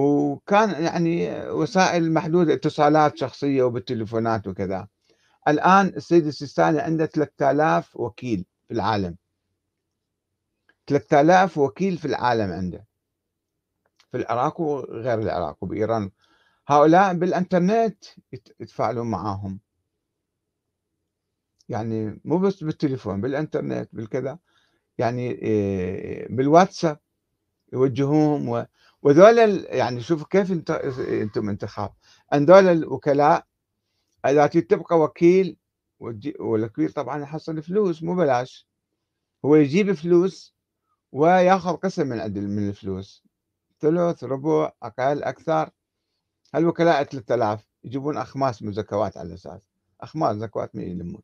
وكان يعني وسائل محدودة اتصالات شخصية وبالتليفونات وكذا. الآن السيد السيستاني عنده 3000 وكيل في العالم. 3000 وكيل في العالم عنده. في العراق وغير العراق وبإيران. هؤلاء بالإنترنت يتفاعلون معاهم. يعني مو بس بالتليفون بالإنترنت بالكذا. يعني إيه، بالواتساب يوجهوهم وذول يعني شوفوا كيف انت أنتم انتخاب. هذول الوكلاء اذا تبقى وكيل والوكيل طبعا يحصل فلوس مو بلاش. هو يجيب فلوس ويأخذ قسم من من الفلوس. ثلث ربع أقل أكثر. الوكلاء 3000 يجيبون أخماس من زكوات على أساس. أخماس زكوات ما يلمون.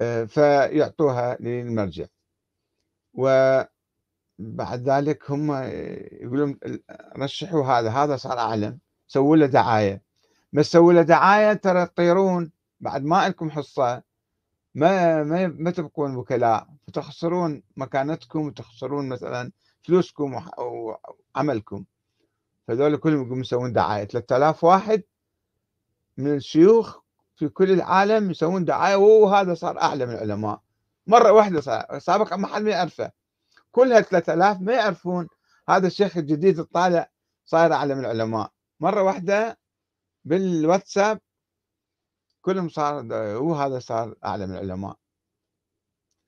آه، فيعطوها للمرجع. و بعد ذلك هم يقولون رشحوا هذا هذا صار أعلم سووا له دعاية. بس سووا له دعاية ترى تطيرون بعد ما لكم حصة ما ما ما تبقون وكلاء. فتخسرون مكانتكم وتخسرون مثلا فلوسكم وعملكم فذول كلهم يقومون يسوون دعاية. 3000 واحد من الشيوخ في كل العالم يسوون دعاية. وهذا صار اعلى من العلماء. مرة واحدة صار سابقا ما حد ما يعرفه. كلها 3000 ما يعرفون هذا الشيخ الجديد الطالع صاير اعلى من العلماء. مرة واحدة بالواتساب كلهم صار هو هذا صار اعلى من العلماء.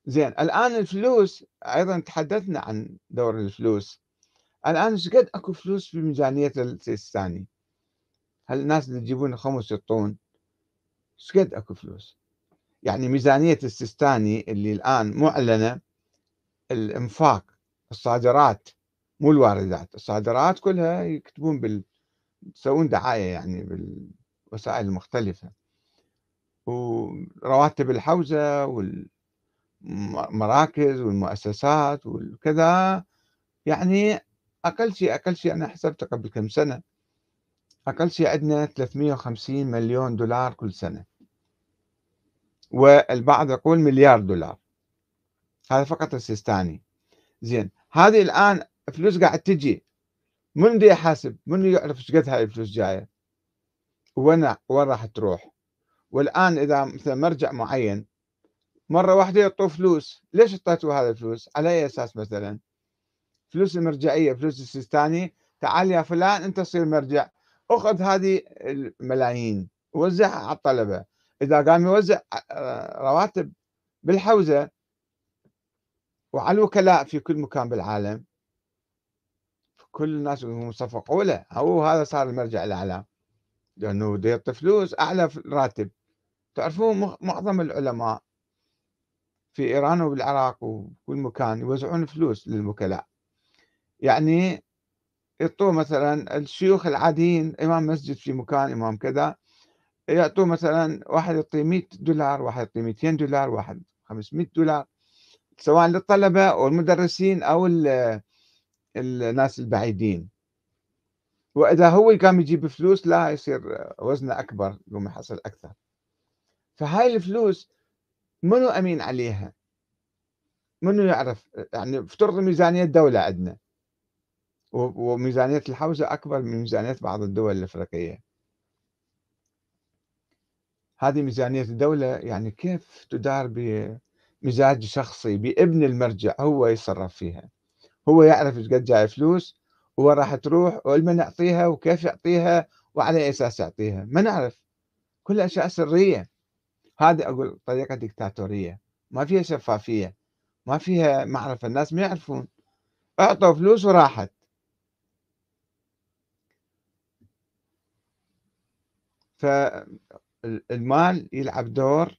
زين الآن الفلوس أيضا تحدثنا عن دور الفلوس. الآن إيش قد أكو فلوس في ميزانية السيستاني هل الناس اللي يجيبون خمس يعطون؟ إيش قد أكو فلوس؟ يعني ميزانية السيستاني اللي الآن معلنة الإنفاق الصادرات مو الواردات الصادرات كلها يكتبون بال يسوون دعاية يعني بالوسائل المختلفة. ورواتب الحوزة والمراكز والمؤسسات والكذا يعني أقل شيء أقل شيء أنا حسبته قبل كم سنة أقل شيء عندنا 350 مليون دولار كل سنة. والبعض يقول مليار دولار. هذا فقط السيستاني. زين هذه الآن فلوس قاعد تجي. من بده يحاسب؟ من يعرف إيش قد هاي الفلوس جاية؟ وين وين راح تروح؟ والآن إذا مثلا مرجع معين مرة واحدة يعطوه فلوس. ليش اعطيتوا هذا الفلوس؟ على أي أساس مثلا؟ فلوس المرجعية فلوس السيستاني. تعال يا فلان أنت تصير مرجع. أخذ هذه الملايين وزعها على الطلبة. إذا قام يوزع آه، رواتب بالحوزة وعلى الوكلاء في كل مكان بالعالم كل الناس صفقوا له. هو هذا صار المرجع الأعلى لأنه بده يعطي فلوس أعلى راتب تعرفون معظم العلماء في إيران وبالعراق وكل مكان يوزعون فلوس للوكلاء. يعني يعطوه مثلا الشيوخ العاديين إمام مسجد في مكان إمام كذا يعطوه مثلا واحد يعطيه 100 دولار واحد يعطيه 200 دولار واحد 500 دولار. سواء للطلبة أو المدرسين أو الناس البعيدين. وإذا هو قام يجيب فلوس لا يصير وزنه أكبر يقوم يحصل أكثر. فهاي الفلوس منو أمين عليها؟ منو يعرف؟ يعني افترض ميزانية الدولة عندنا. وميزانية الحوزة أكبر من ميزانية بعض الدول الأفريقية. هذه ميزانية الدولة يعني كيف تدار بمزاج شخصي بابن المرجع هو يتصرف فيها. هو يعرف إيش قد جاي فلوس وين راح تروح ولمن يعطيها وكيف يعطيها وعلى أي أساس يعطيها. ما نعرف. كل أشياء سرية. هذه أقول طريقة ديكتاتورية. ما فيها شفافية. ما فيها معرفة. الناس ما يعرفون. أعطوا فلوس وراحت. فالمال يلعب دور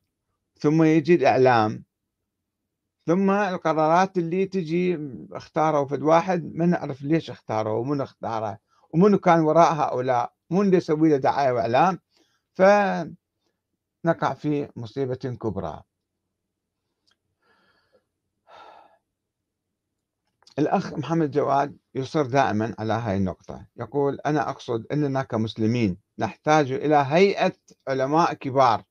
ثم يجي الإعلام. ثم القرارات اللي تجي اختاروا فد واحد ما نعرف ليش اختاروا ومن اختاره ومن كان وراء هؤلاء من اللي يسوي له دعاية واعلام فنقع في مصيبة كبرى. الأخ محمد جواد يصر دائما على هاي النقطة يقول أنا أقصد أننا كمسلمين نحتاج إلى هيئة علماء كبار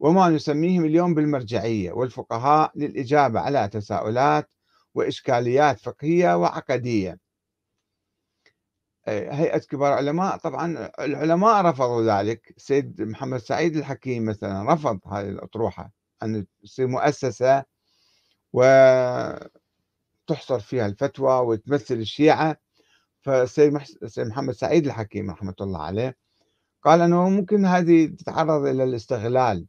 وما نسميهم اليوم بالمرجعية والفقهاء للإجابة على تساؤلات وإشكاليات فقهية وعقدية. هيئة كبار العلماء طبعا العلماء رفضوا ذلك. السيد محمد سعيد الحكيم مثلا رفض هذه الأطروحة أن تصير مؤسسة وتحصر فيها الفتوى وتمثل الشيعة. فالسيد محمد سعيد الحكيم رحمة الله عليه قال أنه ممكن هذه تتعرض إلى الاستغلال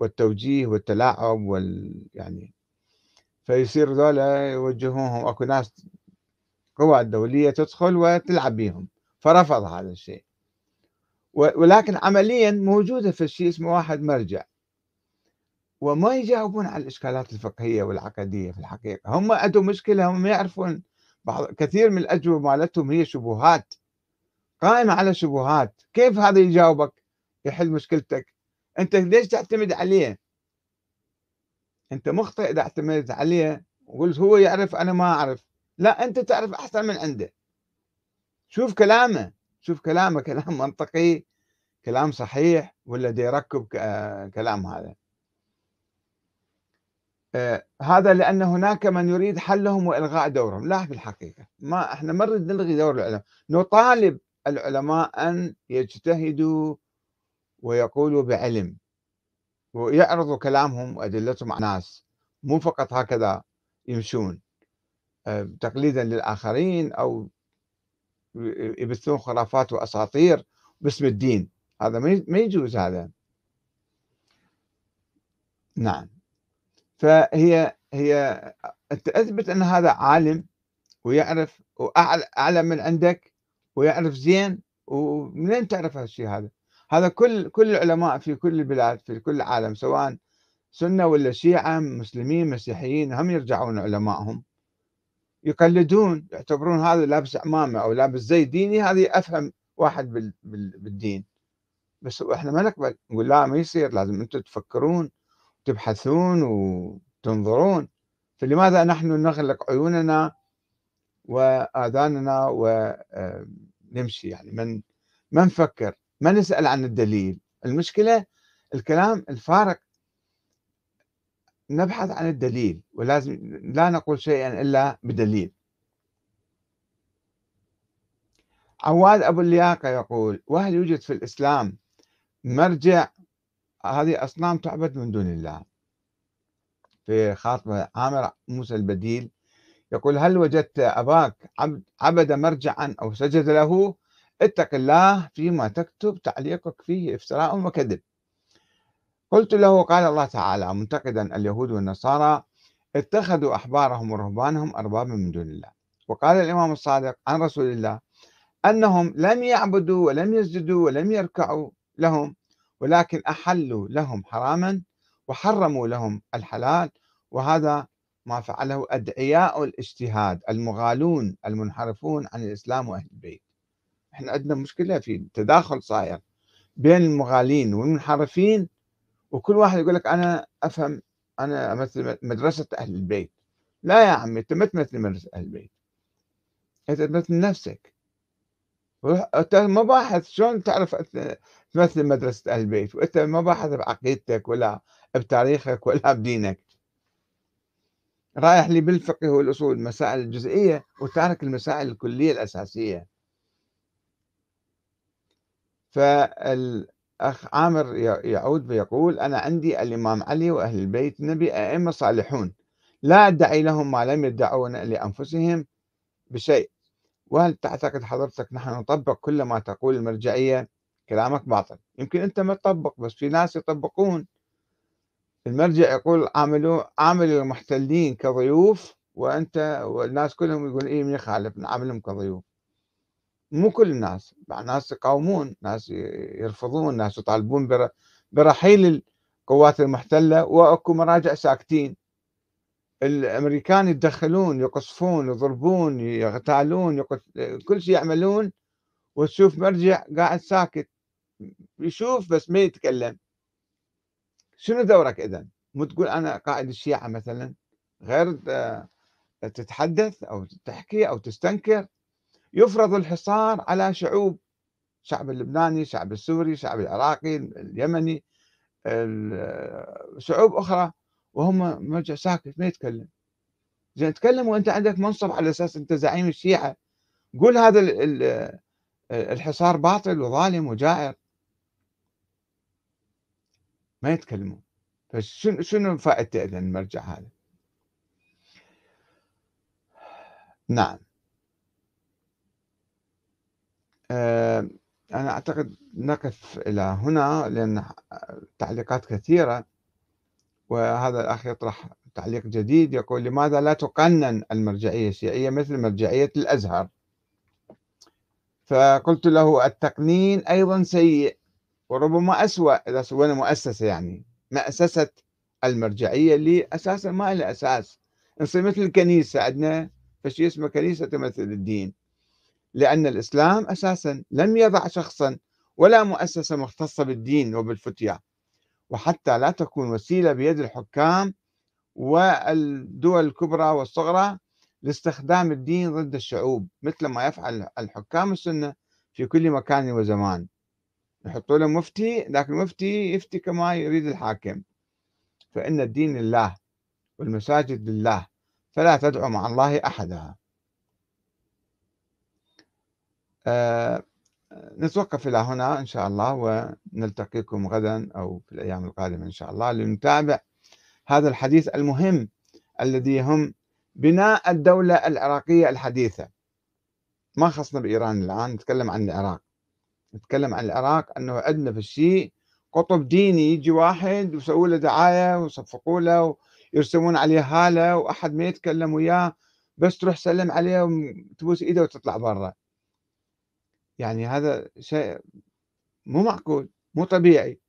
والتوجيه والتلاعب وال يعني فيصير ذولا يوجهوهم. أكو ناس قوى دوليه تدخل وتلعب بهم فرفض هذا الشيء. ولكن عمليا موجودة في الشيء اسمه واحد مرجع. وما يجاوبون على الإشكالات الفقهية والعقدية في الحقيقة. هم عندهم مشكلة هم ما يعرفون بعض كثير من الأجوبة مالتهم هي شبهات. قائمة على شبهات. كيف هذا يجاوبك؟ يحل مشكلتك. انت ليش تعتمد عليه؟ انت مخطئ اذا اعتمدت عليه وقلت هو يعرف أنا ما اعرف. لا انت تعرف احسن من عنده. شوف كلامه. شوف كلامه. كلام منطقي. كلام صحيح. ولا دي يركب كلام هذا. آه هذا لأن هناك من يريد حلهم وإلغاء دورهم. لا في الحقيقة. ما إحنا ما نريد نلغي دور العلماء. نطالب العلماء أن يجتهدوا ويقولوا بعلم. ويعرضوا كلامهم وأدلتهم على الناس. مو فقط هكذا يمشون. آه، تقليدا للآخرين أو يبثون خرافات وأساطير باسم الدين. هذا ما يجوز هذا. نعم. فهي هي أثبت أن هذا عالم ويعرف وأعلى من عندك ويعرف زين ومنين تعرف هالشيء هذا؟ هذا كل كل العلماء في كل البلاد في كل العالم سواء سنة ولا شيعة مسلمين مسيحيين هم يرجعون علمائهم. يقلدون يعتبرون هذا لابس عمامة أو لابس زي ديني هذه أفهم واحد بالدين. بس إحنا ما نقبل نقول لا ما يصير لازم أنتم تفكرون تبحثون وتنظرون. فلماذا نحن نغلق عيوننا وآذاننا ونمشي يعني من ما نفكر؟ ما نسأل عن الدليل. المشكلة الكلام الفارق نبحث عن الدليل ولازم لا نقول شيئا إلا بدليل. عواد أبو اللياقة يقول وهل يوجد في الإسلام مرجع؟ هذه أصنام تعبد من دون الله. في خاطبة عامر موسى البديل يقول هل وجدت أباك عبد مرجعا أو سجد له؟ اتق الله فيما تكتب تعليقك فيه افتراء وكذب. قلت له قال الله تعالى منتقدا اليهود والنصارى اتخذوا أحبارهم ورهبانهم أربابا من دون الله. وقال الإمام الصادق عن رسول الله أنهم لم يعبدوا ولم يسجدوا ولم يركعوا لهم ولكن أحلوا لهم حراما وحرموا لهم الحلال. وهذا ما فعله أدعياء الاجتهاد المغالون المنحرفون عن الإسلام وأهل البيت. إحنا عندنا مشكلة في تداخل صاير بين المغالين والمنحرفين وكل واحد يقول لك أنا أفهم أنا أمثل مدرسة أهل البيت. لا يا عمي أنت ما تمثل مدرسة أهل البيت. أنت تمثل نفسك. أنت ما باحث شلون تعرف تمثل مدرسة أهل البيت وأنت ما باحث بعقيدتك ولا بتاريخك ولا بدينك. رايح لي بالفقه والأصول مسائل الجزئية وتارك المسائل الكلية الأساسية. فالأخ عامر يعود ويقول أنا عندي الإمام علي وأهل البيت نبي أئمة صالحون لا أدعي لهم ما لم يدعون لأنفسهم بشيء. وهل تعتقد حضرتك نحن نطبق كل ما تقول المرجعية؟ كلامك باطل. يمكن أنت ما تطبق بس في ناس يطبقون. المرجع يقول عاملوا عاملوا المحتلين كضيوف وأنت والناس كلهم يقول إيه من يخالف نعاملهم كضيوف. مو كل الناس ناس يقاومون ناس يرفضون ناس يطالبون برحيل القوات المحتلة وأكو مراجع ساكتين. الأمريكان يتدخلون يقصفون يضربون يغتالون يقص... كل شيء يعملون وتشوف مرجع قاعد ساكت. يشوف بس ما يتكلم. شنو دورك اذا؟ مو تقول أنا قائد الشيعة مثلا؟ غير تتحدث أو تحكي أو تستنكر؟ يفرض الحصار على شعوب الشعب اللبناني الشعب السوري الشعب العراقي اليمني شعوب أخرى وهم مرجع ساكت ما يتكلم. زين تكلم وأنت عندك منصب على أساس أنت زعيم الشيعة. قول هذا الحصار باطل وظالم وجائر. ما يتكلمون. فشنو شنو فائدته اذا المرجع هذا؟ نعم أه أنا أعتقد نقف إلى هنا لأن تعليقات كثيرة وهذا الأخ يطرح تعليق جديد يقول لماذا لا تقنن المرجعية الشيعية مثل مرجعية الأزهر؟ فقلت له التقنين أيضا سيء وربما أسوأ إذا سوينا مؤسسة يعني مؤسسة المرجعية اللي أساسا ما لها أساس. نصير مثل الكنيسة عندنا فشي اسمه كنيسة تمثل الدين. لأن الإسلام أساسا لم يضع شخصا ولا مؤسسة مختصة بالدين وبالفتية وحتى لا تكون وسيلة بيد الحكام والدول الكبرى والصغرى لاستخدام الدين ضد الشعوب مثل ما يفعل الحكام السنة في كل مكان وزمان. يحطوا له مفتي لكن المفتي يفتي كما يريد الحاكم. فإن الدين لله والمساجد لله فلا تدعو مع الله أحدا أه نتوقف إلى هنا إن شاء الله ونلتقيكم غدا أو في الأيام القادمة إن شاء الله لنتابع هذا الحديث المهم الذي هم بناء الدولة العراقية الحديثة. ما خصنا بإيران الآن نتكلم عن العراق. نتكلم عن العراق أنه عندنا في الشيء قطب ديني يجي واحد ويسووا له دعاية ويصفقوا له ويرسمون عليه هالة وأحد ما يتكلم وياه بس تروح سلم عليه وتبوس إيده وتطلع برا. يعني هذا شيء مو معقول مو طبيعي.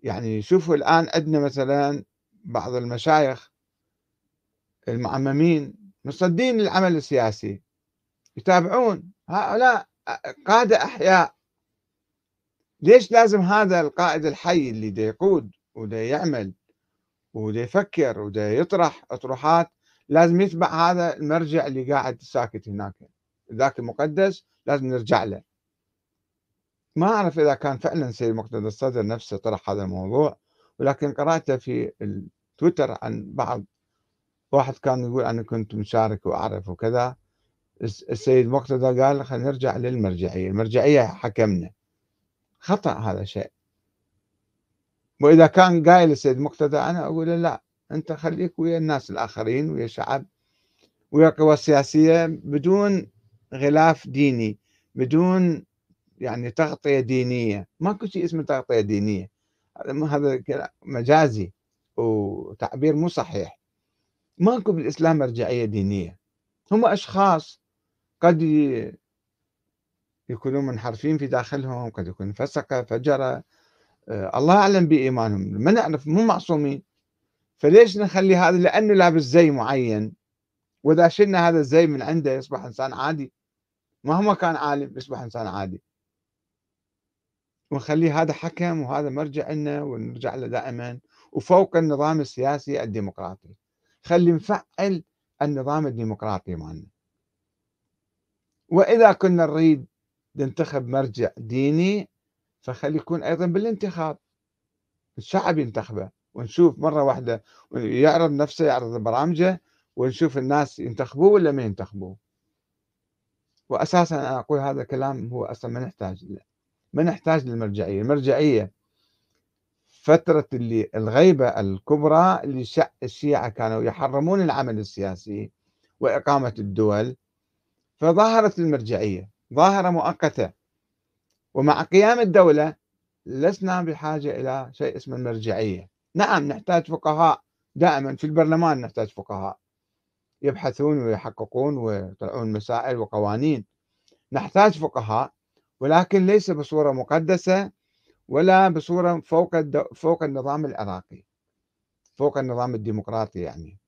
يعني شوفوا الآن عندنا مثلا بعض المشايخ المعممين مصدين العمل السياسي يتابعون هؤلاء قادة أحياء. ليش لازم هذا القائد الحي اللي دا يقود ودا يعمل ودا يفكر ودا يطرح اطروحات لازم يتبع هذا المرجع اللي قاعد ساكت هناك ذاك المقدس لازم نرجع له. ما أعرف إذا كان فعلا سيد مقتدى الصدر نفسه طرح هذا الموضوع ولكن قرأته في التويتر عن بعض واحد كان يقول أنا كنت مشارك وأعرف وكذا. السيد مقتدى قال خلينا نرجع للمرجعية المرجعية حكمنا. خطأ هذا شيء. وإذا كان قايل السيد مقتدى أنا أقول لا أنت خليك ويا الناس الآخرين ويا الشعب ويا القوى السياسية بدون غلاف ديني بدون يعني تغطية دينية. ماكو شيء اسمه تغطية دينية. هذا مجازي وتعبير مو صحيح. ماكو بالإسلام مرجعية دينية. هم أشخاص قد يكونون منحرفين في داخلهم قد يكون فسقة فجرة. آه، الله أعلم بإيمانهم. ما نعرف مو معصومين. فليش نخلي هذا؟ لأنه لابس زي معين. وإذا شلنا هذا الزي من عنده يصبح إنسان عادي. مهما كان عالم يصبح إنسان عادي. ونخليه هذا حكم وهذا مرجع لنا ونرجع له دائما. وفوق النظام السياسي الديمقراطي. خلي نفعل النظام الديمقراطي مالنا. وإذا كنا نريد ننتخب مرجع ديني فخلي يكون أيضا بالانتخاب. الشعب ينتخبه ونشوف مرة واحدة يعرض نفسه يعرض برامجه ونشوف الناس ينتخبوه ولا ما ينتخبوه. وأساسا أنا أقول هذا الكلام هو أصلا ما نحتاج له ما نحتاج للمرجعية. المرجعية فترة اللي الغيبة الكبرى اللي الشيعة كانوا يحرمون العمل السياسي وإقامة الدول فظهرت المرجعية ظاهرة مؤقتة. ومع قيام الدولة لسنا بحاجة إلى شيء اسمه المرجعية. نعم نحتاج فقهاء دائما في البرلمان نحتاج فقهاء. يبحثون ويحققون ويطلعون مسائل وقوانين. نحتاج فقهاء ولكن ليس بصورة مقدسة ولا بصورة فوق فوق النظام العراقي فوق النظام الديمقراطي يعني.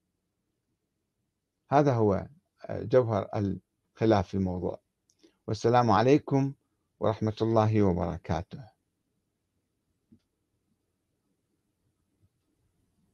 هذا هو جوهر الخلاف في الموضوع. والسلام عليكم ورحمة الله وبركاته.